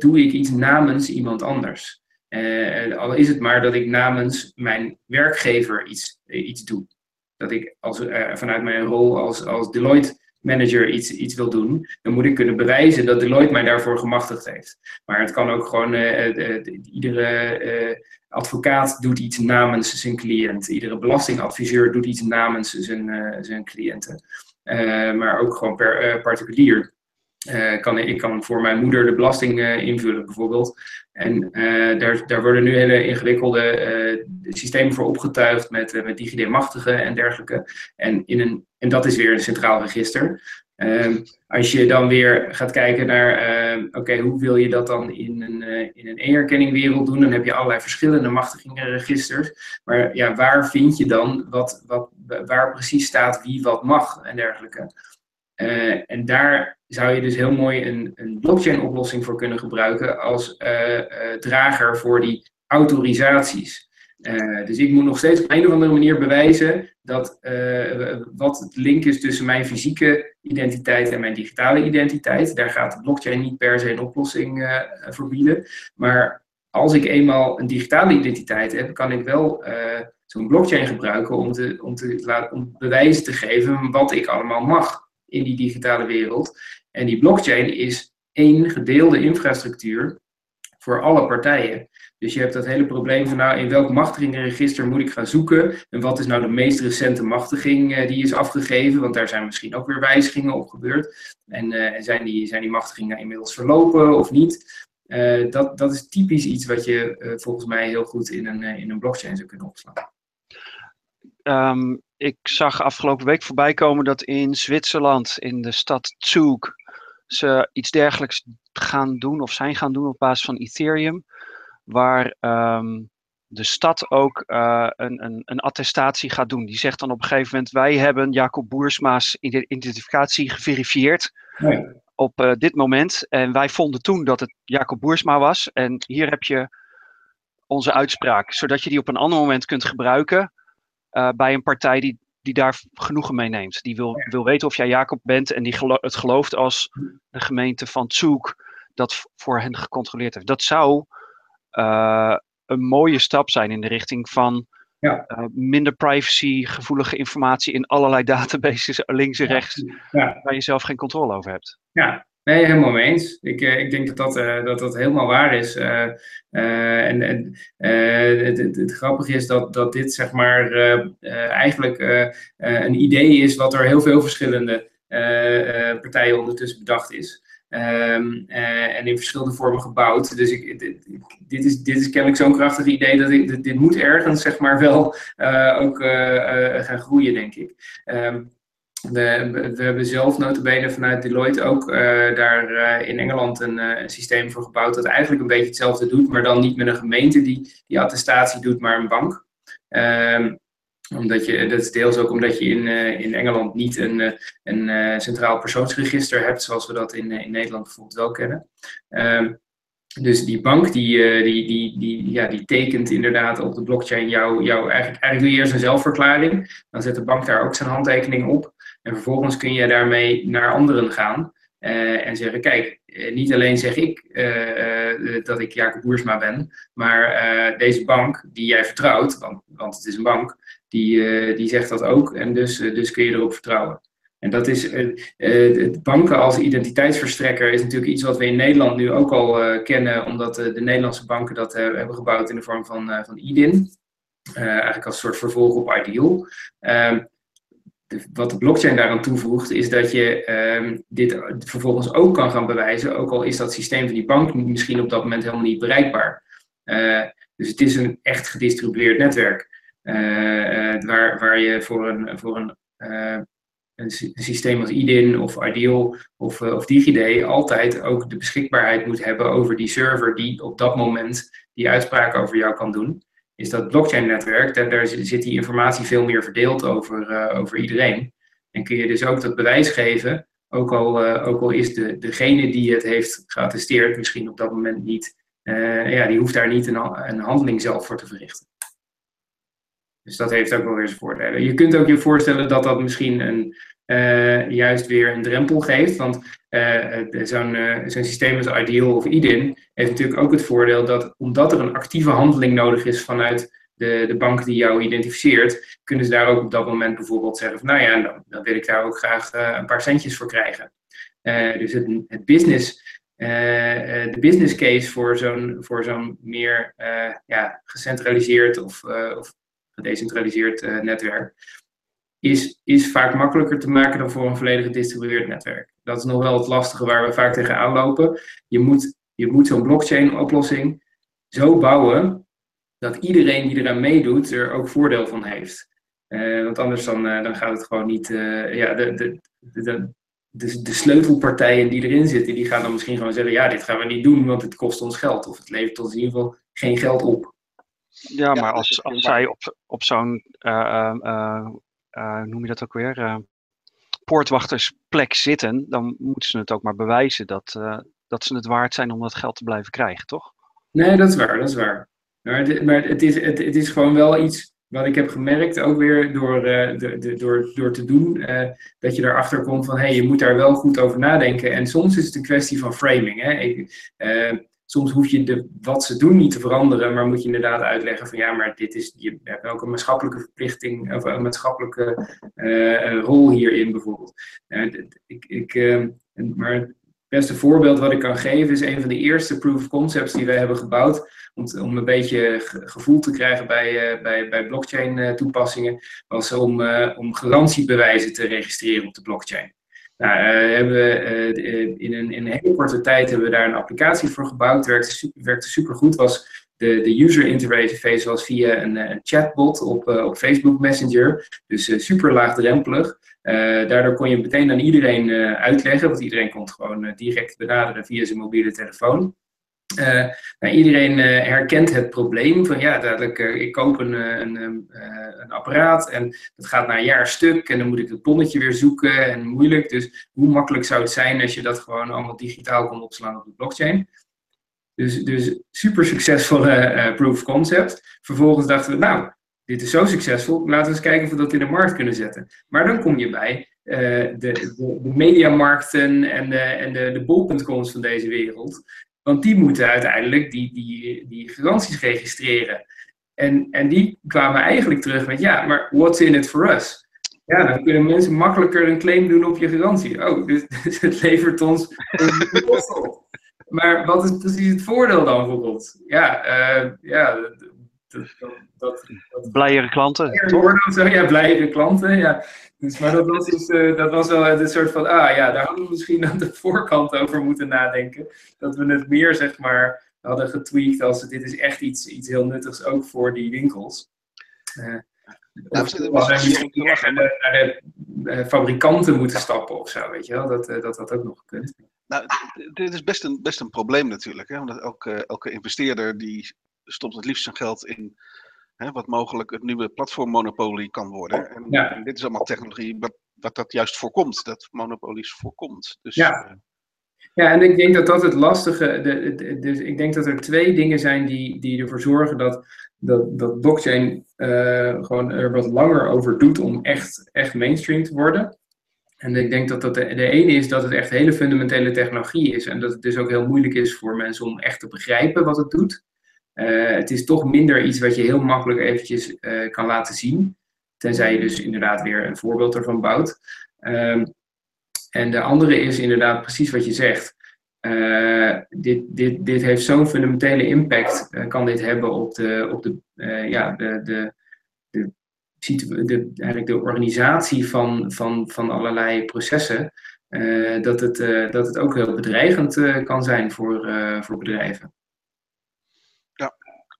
doe ik iets namens iemand anders. Uh, al is het maar dat ik namens mijn werkgever iets, iets doe. Dat ik als, vanuit mijn rol als, als Deloitte manager iets, iets wil doen, dan moet ik kunnen bewijzen dat Deloitte mij daarvoor gemachtigd heeft. Maar het kan ook gewoon, iedere advocaat doet iets namens zijn cliënt, iedere belastingadviseur doet iets namens zijn, zijn cliënten. maar ook gewoon per particulier. Uh, kan, ik kan voor mijn moeder de belasting uh, invullen, bijvoorbeeld. En uh, daar, daar worden nu hele ingewikkelde systemen voor opgetuigd met, met DigiD-machtigen en dergelijke. En, in een, en dat is weer een centraal register. Ehm, als je dan weer gaat kijken naar, ehm, oké, hoe wil je dat dan in een, in een e-herkenningwereld doen? Dan heb je allerlei verschillende machtigingenregisters. Maar ja, waar vind je dan wat, wat, waar precies staat wie wat mag en dergelijke? En daar zou je dus heel mooi een, een blockchain-oplossing voor kunnen gebruiken als uh, uh, drager voor die autorisaties. dus ik moet nog steeds op een of andere manier bewijzen dat wat het link is tussen mijn fysieke identiteit en mijn digitale identiteit. Daar gaat de blockchain niet per se een oplossing voor bieden. Maar als ik eenmaal een digitale identiteit heb, kan ik wel zo'n blockchain gebruiken om, te, om, te, om bewijzen te geven wat ik allemaal mag in die digitale wereld. En die blockchain is één gedeelde infrastructuur voor alle partijen. Dus je hebt dat hele probleem van nou, in welk machtigingenregister moet ik gaan zoeken? En wat is nou de meest recente machtiging uh, die is afgegeven? Want daar zijn misschien ook weer wijzigingen op gebeurd. En uh, zijn, die, zijn die machtigingen inmiddels verlopen of niet? Uh, dat, dat is typisch iets wat je volgens mij heel goed in een, in een blockchain zou kunnen opslaan. Um, ik zag afgelopen week voorbij komen dat in Zwitserland, in de stad Zug, ze iets dergelijks gaan doen of zijn gaan doen op basis van Ethereum. Waar um, de stad ook uh, een, een, een, attestatie gaat doen. Die zegt dan op een gegeven moment: Wij hebben Jacob Boersma's identificatie geverifieerd. Op uh, dit moment. En wij vonden toen dat het Jacob Boersma was. En hier heb je onze uitspraak. Zodat je die op een ander moment kunt gebruiken uh, bij een partij die, die daar genoegen mee neemt. Die wil, wil weten of jij Jacob bent en die gelo het gelooft als de gemeente van Tsoek dat voor hen gecontroleerd heeft. Dat zou uh, een mooie stap zijn in de richting van ja. uh, minder privacy-gevoelige informatie in allerlei [laughs] databases links en rechts, ja. waar je zelf geen controle over hebt. Ja, Nee, helemaal mee eens. Ik, uh, ik denk dat dat, uh, dat dat helemaal waar is. Uh, en het, het, grappige is dat, dat dit zeg maar eigenlijk een idee is wat door heel veel verschillende partijen ondertussen bedacht is. Um, en in verschillende vormen gebouwd. Dus ik, dit, dit, is, dit is kennelijk zo'n krachtig idee dat ik, dit, dit moet ergens zeg maar wel ook gaan groeien, denk ik. Um, we, hebben zelf notabene vanuit Deloitte ook uh, daar uh, in Engeland een, uh, een, systeem voor gebouwd dat eigenlijk een beetje hetzelfde doet, maar dan niet met een gemeente die die attestatie doet, maar een bank. Um, omdat je, dat is deels ook omdat je in, in Engeland niet een, een centraal persoonsregister hebt, zoals we dat in, in Nederland bijvoorbeeld wel kennen. Um, dus die bank die, die, die, die, ja, die tekent inderdaad op de blockchain jou, jou eigenlijk, eigenlijk doe je eerst een zelfverklaring. Dan zet de bank daar ook zijn handtekening op. En vervolgens kun je daarmee naar anderen gaan uh, en zeggen: Kijk, uh, niet alleen zeg ik dat ik Jacob Boersma ben, maar deze bank die jij vertrouwt, want, want het is een bank, die, die zegt dat ook. En dus, dus kun je erop vertrouwen. En dat is, het banken als identiteitsverstrekker is natuurlijk iets wat we in Nederland nu ook al kennen, omdat de Nederlandse banken dat hebben gebouwd in de vorm van, van IDIN. eigenlijk als soort vervolg op Ideal. Ehm, wat de blockchain daaraan toevoegt, is dat je ehm, dit vervolgens ook kan gaan bewijzen, ook al is dat systeem van die bank misschien op dat moment helemaal niet bereikbaar. Dus het is een echt gedistribueerd netwerk, waar, waar je voor een, voor een, een systeem als IDIN of Ideal of, of DigiD altijd ook de beschikbaarheid moet hebben over die server die op dat moment die uitspraak over jou kan doen is dat blockchain-netwerk, daar, daar, zit die informatie veel meer verdeeld over, uh, over iedereen. En kun je dus ook dat bewijs geven, ook al, uh, ook al is de, degene die het heeft geattesteerd misschien op dat moment niet, ja, die hoeft daar niet een, een handeling zelf voor te verrichten. Dus dat heeft ook wel weer zijn voordelen. Je kunt ook je voorstellen dat dat misschien een, uh, juist weer een drempel geeft. Want uh, zo'n uh, zo'n systeem als Ideal of IDIN heeft natuurlijk ook het voordeel dat omdat er een actieve handeling nodig is vanuit de, de bank die jou identificeert, kunnen ze daar ook op dat moment bijvoorbeeld zeggen van nou ja, dan, dan wil ik daar ook graag een paar centjes voor krijgen. dus het, het business de business case voor zo'n, voor zo'n meer ja, gecentraliseerd of, of gedecentraliseerd netwerk is, is vaak makkelijker te maken dan voor een volledig gedistribueerd netwerk. Dat is nog wel het lastige waar we vaak tegenaan lopen. Je moet, je moet zo'n blockchain-oplossing zo bouwen dat iedereen die eraan meedoet er ook voordeel van heeft. Uh, want anders dan, uh, dan gaat het gewoon niet. Uh, ja, de, de, de, de, de, sleutelpartijen die erin zitten, die gaan dan misschien gewoon zeggen: ja, dit gaan we niet doen, want het kost ons geld. Of het levert ons in ieder geval geen geld op. Ja, maar als, als zij op, op zo'n uh, noem je dat ook weer, uh, poortwachtersplek zitten, dan moeten ze het ook maar bewijzen dat, uh, dat ze het waard zijn om dat geld te blijven krijgen, toch? Nee, dat is waar, dat is waar. Maar, het, maar het, is, het, is gewoon wel iets wat ik heb gemerkt, ook weer door, de, de, door, door te doen, dat je erachter komt van, hé, hey, je moet daar wel goed over nadenken. En soms is het een kwestie van framing. Hè? Soms hoef je de, wat ze doen niet te veranderen, maar moet je inderdaad uitleggen van ja, maar dit is, je hebt ook een maatschappelijke verplichting of een maatschappelijke uh, rol hierin bijvoorbeeld. Uh, ik, ik, uh, maar het beste voorbeeld wat ik kan geven is een van de eerste proof of concepts die wij hebben gebouwd om, om een beetje gevoel te krijgen bij, bij, bij blockchain toepassingen, was om, om garantiebewijzen te registreren op de blockchain. Nou, uh, hebben we, uh, in, een, in een hele korte tijd hebben we daar een applicatie voor gebouwd. Werkte, super, werkte super goed. Was de, de user interface was via een, een chatbot op, op Facebook Messenger. Dus super laagdrempelig. daardoor kon je meteen aan iedereen uitleggen, want iedereen kon het gewoon direct benaderen via zijn mobiele telefoon. Uh, nou, iedereen uh, herkent het probleem van ja, dadelijk, uh, ik koop een, een, een, apparaat en dat gaat na een jaar stuk en dan moet ik het bonnetje weer zoeken en moeilijk. Dus hoe makkelijk zou het zijn als je dat gewoon allemaal digitaal kon opslaan op de blockchain? Dus, dus super succesvolle proof of concept. Vervolgens dachten we, nou, dit is zo succesvol, laten we eens kijken of we dat in de markt kunnen zetten. Maar dan kom je bij de, de, de, mediamarkten en de, en de, de bol.coms van deze wereld. Want die moeten uiteindelijk die, die, die garanties registreren. En, en die kwamen eigenlijk terug met, ja, maar what's in it for us? Ja, dan kunnen mensen makkelijker een claim doen op je garantie. Oh, dus, [laughs] dus het levert ons een op. Maar wat is precies het voordeel dan bijvoorbeeld? Ja, uh, ja dat, dat, dat, Blijere klanten, toch? Ja, blijere klanten, ja. Dus, maar dat was, dus, uh, dat was wel een soort van, ah ja, daar hadden we misschien aan de [laughs] voorkant over moeten nadenken. Dat we het meer, zeg maar, hadden getweakt als dit is echt iets, iets heel nuttigs ook voor die winkels. Uh, nou, of we misschien naar de, de, fabrikanten moeten stappen of zo, weet je wel, dat dat, dat ook nog kunt. Nou, dit is best een, best een probleem natuurlijk, hè? want elke, elke investeerder die stopt het liefst zijn geld in hè, wat mogelijk het nieuwe platformmonopolie kan worden. En, ja. en, dit is allemaal technologie wat, wat dat juist voorkomt, dat monopolies voorkomt. Dus, ja. Uh, ja, en ik denk dat dat het lastige, de, de, dus ik denk dat er twee dingen zijn die, die ervoor zorgen dat, dat, dat blockchain uh, gewoon er wat langer over doet om echt, echt mainstream te worden. En ik denk dat dat de, de ene is dat het echt hele fundamentele technologie is. En dat het dus ook heel moeilijk is voor mensen om echt te begrijpen wat het doet. Uh, het is toch minder iets wat je heel makkelijk eventjes uh, kan laten zien. Tenzij je dus inderdaad weer een voorbeeld ervan bouwt. Um, en de andere is inderdaad precies wat je zegt. Uh, dit, dit, dit heeft zo'n fundamentele impact, kan dit hebben op de, op de, ja, de, de, de, eigenlijk de organisatie van, van, van allerlei processen. dat, het, dat het ook heel bedreigend kan zijn voor, voor bedrijven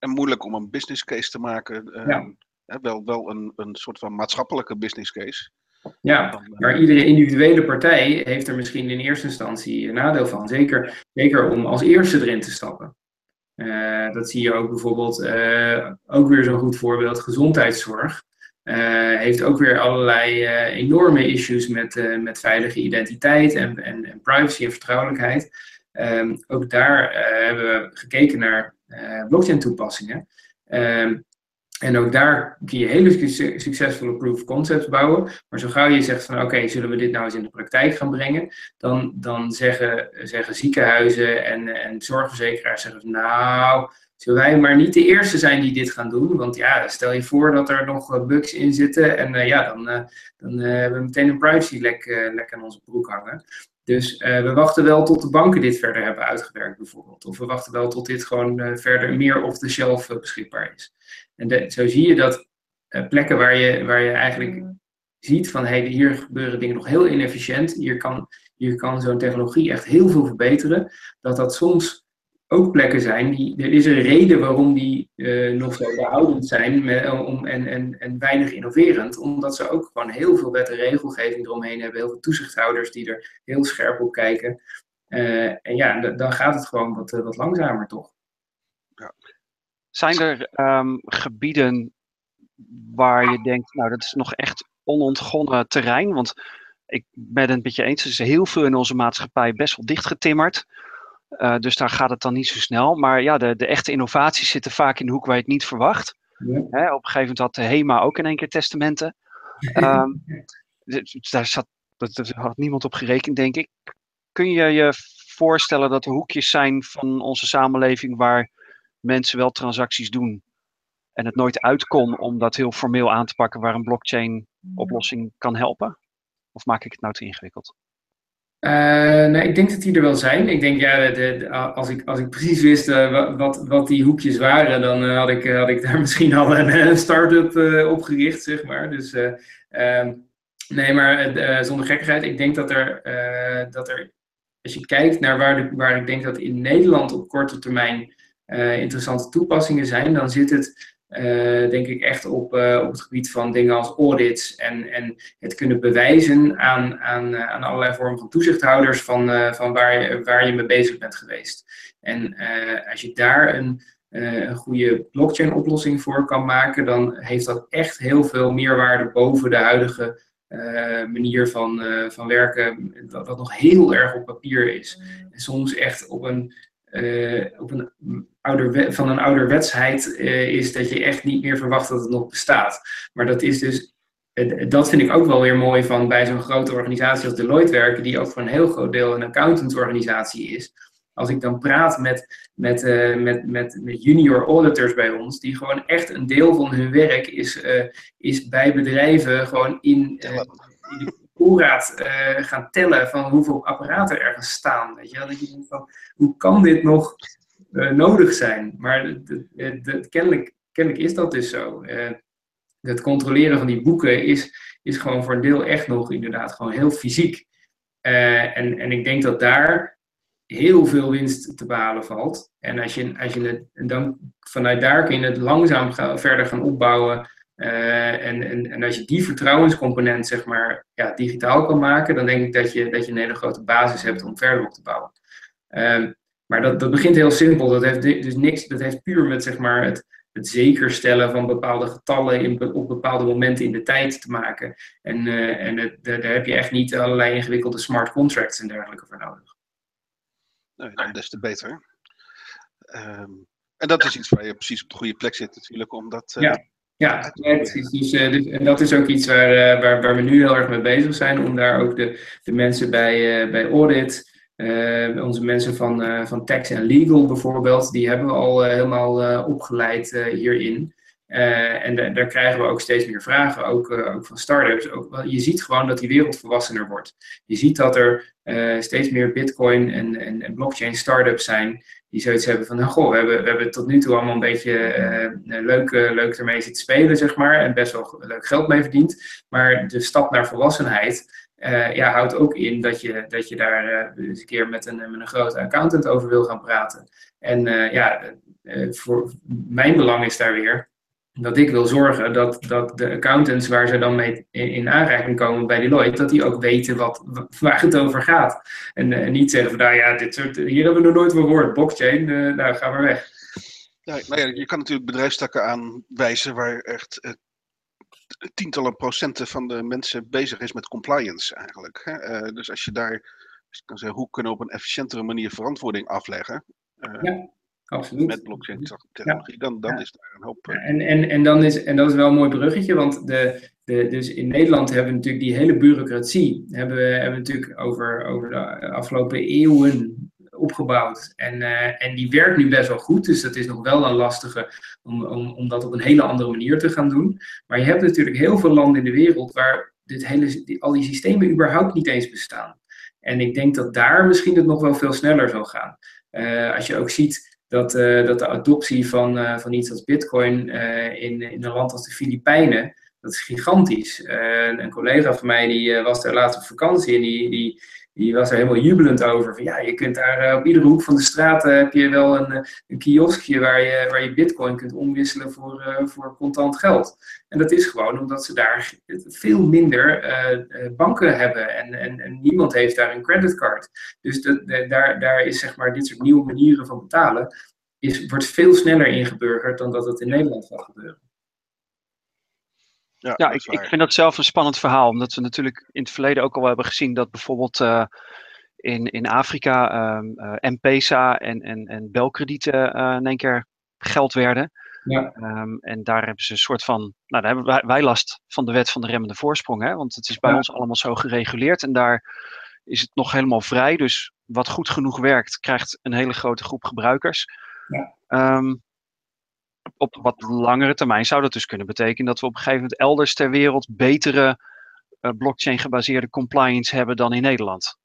en moeilijk om een business case te maken. Uh, wel wel een, een soort van maatschappelijke business case. Ja, eh, maar iedere individuele partij heeft er misschien in eerste instantie een nadeel van. Zeker, zeker om als eerste erin te stappen. Uh, dat zie je ook bijvoorbeeld, uh, ook weer zo'n goed voorbeeld, gezondheidszorg. heeft ook weer allerlei enorme issues met, met veilige identiteit en, en, en privacy en vertrouwelijkheid. Um, ook daar hebben we gekeken naar blockchain toepassingen. Ehm, en ook daar kun je hele succesvolle proof of concepts bouwen. Maar zo gauw je zegt van oké, zullen we dit nou eens in de praktijk gaan brengen? Dan, dan zeggen, zeggen ziekenhuizen en, en zorgverzekeraars zeggen nou, zullen wij maar niet de eerste zijn die dit gaan doen. Want ja, stel je voor dat er nog bugs in zitten en ja, dan, dan hebben we meteen een privacy-lek lek aan onze broek hangen. Dus we wachten wel tot de banken dit verder hebben uitgewerkt, bijvoorbeeld. Of we wachten wel tot dit gewoon verder meer off the shelf beschikbaar is. En zo zie je dat plekken waar je, waar je eigenlijk ziet van hey, hier gebeuren dingen nog heel inefficiënt, hier kan, hier kan zo'n technologie echt heel veel verbeteren, dat dat soms ook plekken zijn, die, er is een reden waarom die uh, nog zo behoudend zijn met, eh, om, en, en, en weinig innoverend, omdat ze ook gewoon heel veel wet en regelgeving eromheen hebben, heel veel toezichthouders die er heel scherp op kijken. Uh, en ja, dan gaat het gewoon wat, wat langzamer toch. Ja. Zijn er um, gebieden waar je denkt, nou dat is nog echt onontgonnen terrein. Want ik ben het met je eens, er is heel veel in onze maatschappij best wel dichtgetimmerd. Uh, dus daar gaat het dan niet zo snel. Maar ja, de, de echte innovaties zitten vaak in de hoek waar je het niet verwacht. Ja. Hè, op een gegeven moment had de HEMA ook in één keer testamenten. [laughs] Um, daar zat, dat, had niemand op gerekend, denk ik. Kun je je voorstellen dat er hoekjes zijn van onze samenleving waar mensen wel transacties doen en het nooit uit kon om dat heel formeel aan te pakken waar een blockchain oplossing kan helpen? Of maak ik het nou te ingewikkeld? Uh, nee, ik denk dat die er wel zijn. Ik denk, ja, de, als, ik, als ik precies wist uh, wat, wat die hoekjes waren, dan uh, had, ik, had ik daar [laughs] misschien al een, een start-up opgericht, zeg maar. Dus ehm, nee, maar zonder gekkigheid, ik denk dat er, dat er, als je kijkt naar waar, waar ik denk dat in Nederland op korte termijn interessante toepassingen zijn, dan zit het uh, denk ik echt op, uh, op het gebied van dingen als audits en, en het kunnen bewijzen aan, aan, uh, aan allerlei vormen van toezichthouders van, van waar, je, waar je mee bezig bent geweest. En als je daar een, een goede blockchain oplossing voor kan maken, dan heeft dat echt heel veel meerwaarde boven de huidige manier van, van werken, dat nog heel erg op papier is. En soms echt op een uh, op een ouder, van een ouderwetsheid uh, is dat je echt niet meer verwacht dat het nog bestaat. Maar dat is dus, uh, dat vind ik ook wel weer mooi van bij zo'n grote organisatie als Deloitte werken, die ook voor een heel groot deel een accountantsorganisatie is. Als ik dan praat met, met, met, met, met junior auditors bij ons, die gewoon echt een deel van hun werk is, is bij bedrijven gewoon in, in voorraad uh, gaan tellen van hoeveel apparaten er ergens staan. Je? Dat je denkt van, hoe kan dit nog uh, nodig zijn? Maar kennelijk, is dat dus zo. Uh, het controleren van die boeken is, is gewoon voor een deel echt nog inderdaad gewoon heel fysiek. en, en ik denk dat daar heel veel winst te behalen valt. En als je, als je het, dan vanuit daar kun je het langzaam verder gaan opbouwen uh, en, en, en als je die vertrouwenscomponent zeg maar, ja, digitaal kan maken, dan denk ik dat je, dat je een hele grote basis hebt om verder op te bouwen. Uh, maar dat, dat begint heel simpel. Dat heeft dus niks, dat heeft puur met zeg maar, het, het zekerstellen van bepaalde getallen in, op bepaalde momenten in de tijd te maken. En, uh, en het, daar heb je echt niet allerlei ingewikkelde smart contracts en dergelijke voor nodig. Nee, dan des te beter. Um, en dat is iets waar je precies op de goede plek zit natuurlijk, omdat uh, ja. Ja, precies. Dus, uh, dus, en dat is ook iets waar, uh, waar, waar we nu heel erg mee bezig zijn, om daar ook de, de mensen bij, uh, bij audit, onze mensen van, van tax en legal bijvoorbeeld, die hebben we al helemaal opgeleid hierin. En daar krijgen we ook steeds meer vragen, ook, ook van startups. Ook, je ziet gewoon dat die wereld volwassener wordt. Je ziet dat er steeds meer bitcoin en, en, blockchain startups zijn die zoiets hebben van, nou, goh, we hebben, we hebben tot nu toe allemaal een beetje uh, leuk, uh, leuk ermee zitten spelen, zeg maar, en best wel leuk geld mee verdiend. Maar de stap naar volwassenheid uh, ja, houdt ook in dat je, dat je daar eens een keer met een, met een grote accountant over wil gaan praten. En ja, voor mijn belang is daar weer dat ik wil zorgen dat, dat de accountants waar ze dan mee in, aanraking komen bij Deloitte, dat die ook weten wat, waar het over gaat. En, uh, niet zeggen van, nou ja, dit soort, hier hebben we nog nooit van gehoord, blockchain, uh, nou, ga maar weg. Ja, nou ja, je kan natuurlijk bedrijfstakken aanwijzen waar echt uh, tientallen procenten van de mensen bezig is met compliance eigenlijk. Hè? dus als je daar kan zeggen, hoe kunnen we op een efficiëntere manier verantwoording afleggen? ja absoluut. Met blockchain technologie, dan, dan is daar een hoop. Ja, en, en, en, dan is, en dat is wel een mooi bruggetje, want de, de, dus in Nederland hebben we natuurlijk die hele bureaucratie, hebben we, hebben we natuurlijk over, over de afgelopen eeuwen opgebouwd. En, en die werkt nu best wel goed, dus dat is nog wel een lastige om, om, om dat op een hele andere manier te gaan doen. Maar je hebt natuurlijk heel veel landen in de wereld waar dit hele, die, al die systemen überhaupt niet eens bestaan. En ik denk dat daar misschien het nog wel veel sneller zal gaan. als je ook ziet dat, dat de adoptie van, van iets als Bitcoin in, in een land als de Filipijnen, dat is gigantisch. een collega van mij die was daar laatst op vakantie en die, die, die was er helemaal jubelend over. Van, ja, je kunt daar eh, op iedere hoek van de straat uh, heb je wel een, eh, een kioskje waar je, waar je bitcoin kunt omwisselen voor, voor contant geld. En dat is gewoon omdat ze daar veel minder banken hebben en, en, en, niemand heeft daar een creditcard. Dus dat, daar, daar is zeg maar dit soort nieuwe manieren van betalen is, wordt veel sneller ingeburgerd dan dat het in Nederland zal gebeuren. Ja, ja ik, ik, vind dat zelf een spannend verhaal, omdat we natuurlijk in het verleden ook al hebben gezien dat bijvoorbeeld uh, in, in Afrika um, uh, M-Pesa en, en, en belkredieten uh, in één keer geld werden. Ja. Um, en daar hebben ze een soort van, nou daar hebben wij, wij, last van de wet van de remmende voorsprong, hè? want het is bij ja. ons allemaal zo gereguleerd en daar is het nog helemaal vrij. Dus wat goed genoeg werkt, krijgt een hele grote groep gebruikers. Ja. Um, op wat langere termijn zou dat dus kunnen betekenen dat we op een gegeven moment elders ter wereld betere uh, blockchain gebaseerde compliance hebben dan in Nederland.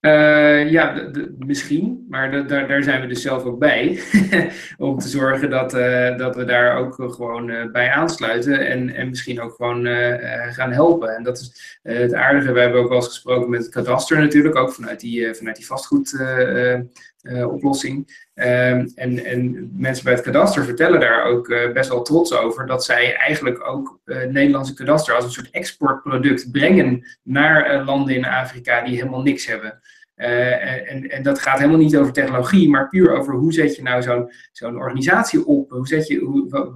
Uh, ja, misschien, maar daar, zijn we dus zelf ook bij. [laughs] om te zorgen dat, uh, dat we daar ook gewoon bij aansluiten en, en misschien ook gewoon gaan helpen. En dat is het aardige. We hebben ook wel eens gesproken met het kadaster natuurlijk, ook vanuit die, vanuit die vastgoedoplossing. Um, en, en mensen bij het kadaster vertellen daar ook best wel trots over dat zij eigenlijk ook het Nederlandse kadaster als een soort exportproduct brengen naar landen in Afrika die helemaal niks hebben. Uh, en, en dat gaat helemaal niet over technologie, maar puur over hoe zet je nou zo'n zo'n organisatie op? Hoe zet je, hoe, wat,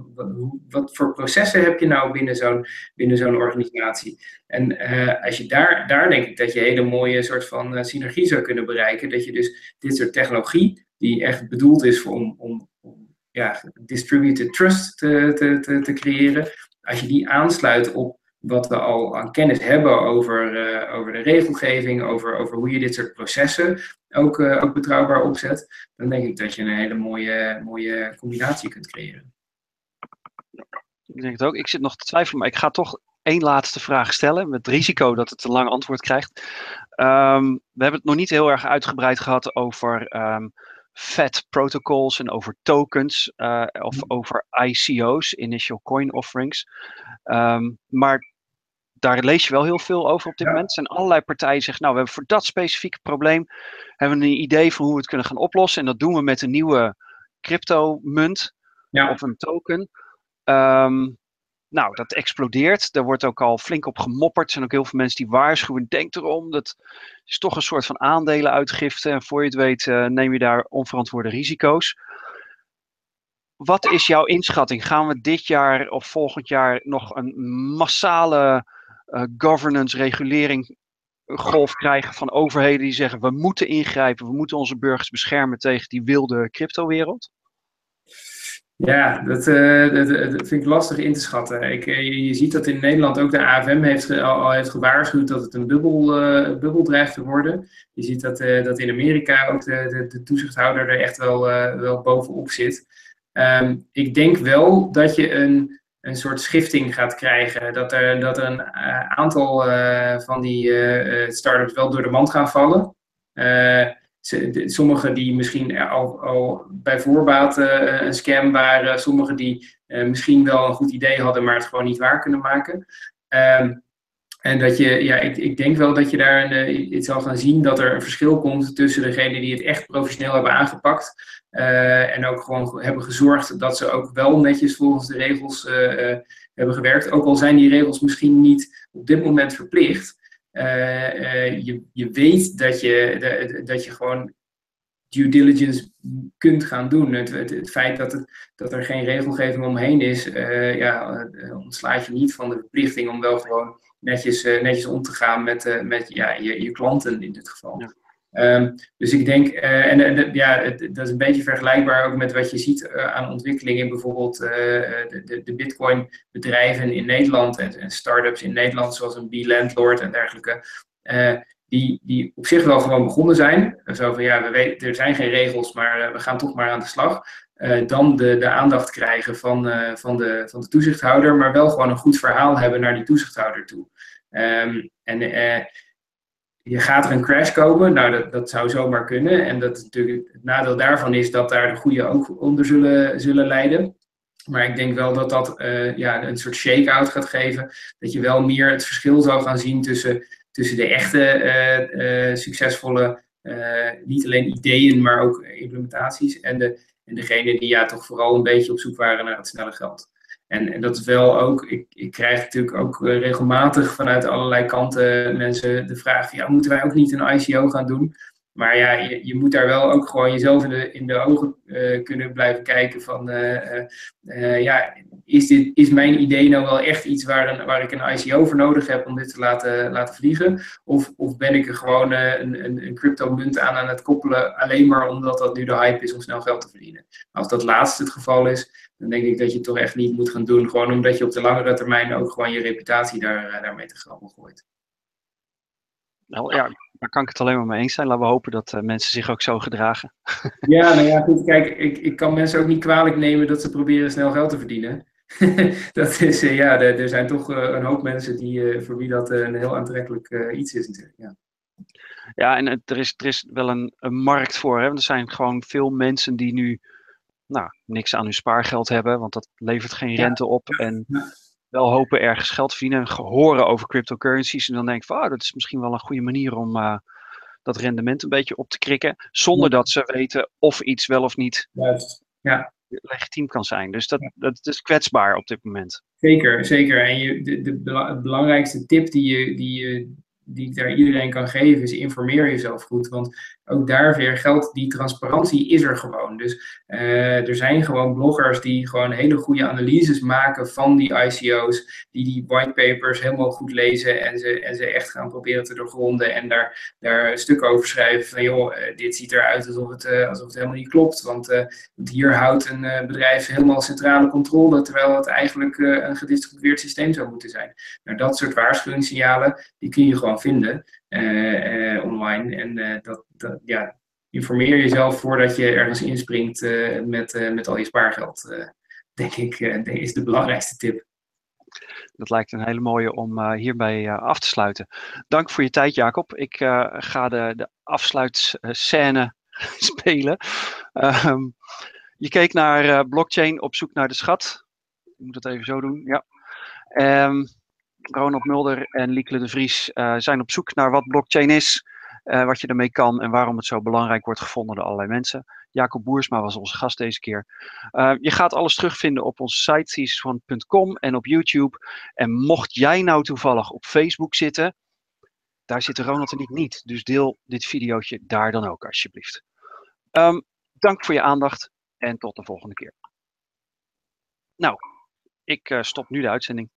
wat, voor processen heb je nou binnen zo'n binnen zo'n organisatie? En uh, als je daar, daar denk ik dat je hele mooie soort van uh, synergie zou kunnen bereiken. Dat je dus dit soort technologie, die echt bedoeld is voor, om, om, om ja, distributed trust te, te, te, te creëren, als je die aansluit op wat we al aan kennis hebben over, uh, over de regelgeving, over, over hoe je dit soort processen ook, uh, ook betrouwbaar opzet, dan denk ik dat je een hele mooie, mooie combinatie kunt creëren. Ik denk het ook. Ik zit nog te twijfelen, maar ik ga toch één laatste vraag stellen, met risico dat het een lang antwoord krijgt. Um, we hebben het nog niet heel erg uitgebreid gehad over um, FAT protocols en over tokens uh, of mm. over ICO's, Initial Coin Offerings. Um, maar daar lees je wel heel veel over op dit moment. Zijn allerlei partijen zeggen, nou, we hebben voor dat specifieke probleem hebben we een idee van hoe we het kunnen gaan oplossen. En dat doen we met een nieuwe crypto-munt ja. of een token. Um, nou, dat explodeert. Daar wordt ook al flink op gemopperd. Er zijn ook heel veel mensen die waarschuwen. Denk erom, dat is toch een soort van aandelenuitgifte. En voor je het weet uh, neem je daar onverantwoorde risico's. Wat is jouw inschatting? Gaan we dit jaar of volgend jaar nog een massale uh, governance, regulering golf krijgen van overheden die zeggen we moeten ingrijpen, we moeten onze burgers beschermen tegen die wilde cryptowereld? Ja, dat, uh, dat, dat, vind ik lastig in te schatten. Ik, uh, je ziet dat in Nederland ook de AFM heeft, al, heeft gewaarschuwd dat het een bubbel, uh, bubbel te worden. Je ziet dat, dat in Amerika ook de, de, de toezichthouder er echt wel, wel bovenop zit. Um, ik denk wel dat je een, een soort schifting gaat krijgen. Dat er, dat er een aantal van die start-ups wel door de mand gaan vallen sommigen die misschien al, al bij voorbaat uh, een scam waren, sommigen die uh, misschien wel een goed idee hadden, maar het gewoon niet waar kunnen maken. Um, en dat je, ja, ik, ik denk wel dat je daar een, iets zal gaan zien dat er een verschil komt tussen degenen die het echt professioneel hebben aangepakt. En ook gewoon hebben gezorgd dat ze ook wel netjes volgens de regels hebben gewerkt. Ook al zijn die regels misschien niet op dit moment verplicht. Uh, je, je weet dat je, dat je gewoon due diligence kunt gaan doen. Het, het, feit dat, het, dat er geen regelgeving omheen is, uh, ja, ontslaat je niet van de verplichting om wel gewoon netjes, netjes om te gaan met, met ja, je, je klanten in dit geval. Um, dus ik denk, uh, en, en ja, het, dat is een beetje vergelijkbaar ook met wat je ziet uh, aan ontwikkelingen in bijvoorbeeld de, de, de Bitcoin-bedrijven in Nederland en, en start-ups in Nederland, zoals een B-Landlord en dergelijke. die, die op zich wel gewoon begonnen zijn. Zo van ja, we er zijn geen regels, maar we gaan toch maar aan de slag. dan de, de aandacht krijgen van, van, de, van de toezichthouder, maar wel gewoon een goed verhaal hebben naar die toezichthouder toe. Um, en je gaat er een crash komen. Nou, dat, dat zou zomaar kunnen. En dat natuurlijk, het nadeel daarvan is dat daar de goede ook onder zullen, zullen leiden. Maar ik denk wel dat dat uh, ja, een soort shake-out gaat geven. Dat je wel meer het verschil zal gaan zien tussen, tussen de echte uh, uh, succesvolle, niet alleen ideeën, maar ook implementaties. En, de, en degene die ja, toch vooral een beetje op zoek waren naar het snelle geld. En, dat is wel ook, ik, ik krijg natuurlijk ook eh, regelmatig vanuit allerlei kanten mensen de vraag: ja, moeten wij ook niet een ICO gaan doen? Maar ja, je, je moet daar wel ook gewoon jezelf in de, in de ogen uh, kunnen blijven kijken van, uh, ja, is, dit, is mijn idee nou wel echt iets waar, een, waar ik een ICO voor nodig heb om dit te laten, laten vliegen? Of, of ben ik er gewoon een, een, een crypto munt aan aan het koppelen alleen maar omdat dat nu de hype is om snel geld te verdienen? Als dat laatste het geval is, dan denk ik dat je het toch echt niet moet gaan doen. Gewoon omdat je op de langere termijn ook gewoon je reputatie daar, eh, daarmee te grabbel gooit. Nou ja, daar kan ik het alleen maar mee eens zijn. Laten we hopen dat uh, mensen zich ook zo gedragen. [laughs] Ja, nou ja, goed. Kijk, ik, ik kan mensen ook niet kwalijk nemen dat ze proberen snel geld te verdienen. [laughs] dat is, uh, ja, er, er, zijn toch uh, een hoop mensen die, voor wie dat een heel aantrekkelijk iets is natuurlijk. Ja. Ja, en er is, er is wel een, een markt voor. Hè? Er zijn gewoon veel mensen die nu nou, niks aan hun spaargeld hebben, want dat levert geen rente op. En wel hopen ergens geld te verdienen, horen over cryptocurrencies en dan denk ik van, oh, dat is misschien wel een goede manier om uh, dat rendement een beetje op te krikken, zonder dat ze weten of iets wel of niet Juist. Ja. legitiem kan zijn. Dus dat, dat is kwetsbaar op dit moment. Zeker, zeker. En je, de, de, belangrijkste tip die je, die je die ik daar iedereen kan geven, is informeer jezelf goed. Want ook daar weer geldt, die transparantie is er gewoon. Dus uh, er zijn gewoon bloggers die gewoon hele goede analyses maken van die ICO's, die die whitepapers helemaal goed lezen en ze, en ze echt gaan proberen te doorgronden en daar, daar stukken over schrijven van joh, uh, dit ziet eruit alsof het, uh, alsof het helemaal niet klopt. Want, want hier houdt een bedrijf helemaal centrale controle, terwijl het eigenlijk een gedistribueerd systeem zou moeten zijn. Nou, dat soort waarschuwingssignalen, die kun je gewoon vinden eh, eh, online. En eh, dat, dat, ja, informeer jezelf voordat je ergens inspringt met, met al je spaargeld. denk ik, is de belangrijkste tip. Dat lijkt een hele mooie om hierbij af te sluiten. Dank voor je tijd, Jacob. Ik ga de, de afsluitscène [laughs] spelen. Um, je keek naar blockchain op zoek naar de schat. Ik moet dat even zo doen. Ja. Um, Ronald Mulder en Liekele de Vries uh, zijn op zoek naar wat blockchain is, uh, wat je ermee kan en waarom het zo belangrijk wordt gevonden door allerlei mensen. Jacob Boersma was onze gast deze keer. Uh, je gaat alles terugvinden op onze site, en op YouTube. En mocht jij nou toevallig op Facebook zitten, daar zit Ronald en ik niet. Dus deel dit videootje daar dan ook alsjeblieft. Um, dank voor je aandacht en tot de volgende keer. Nou, ik stop nu de uitzending.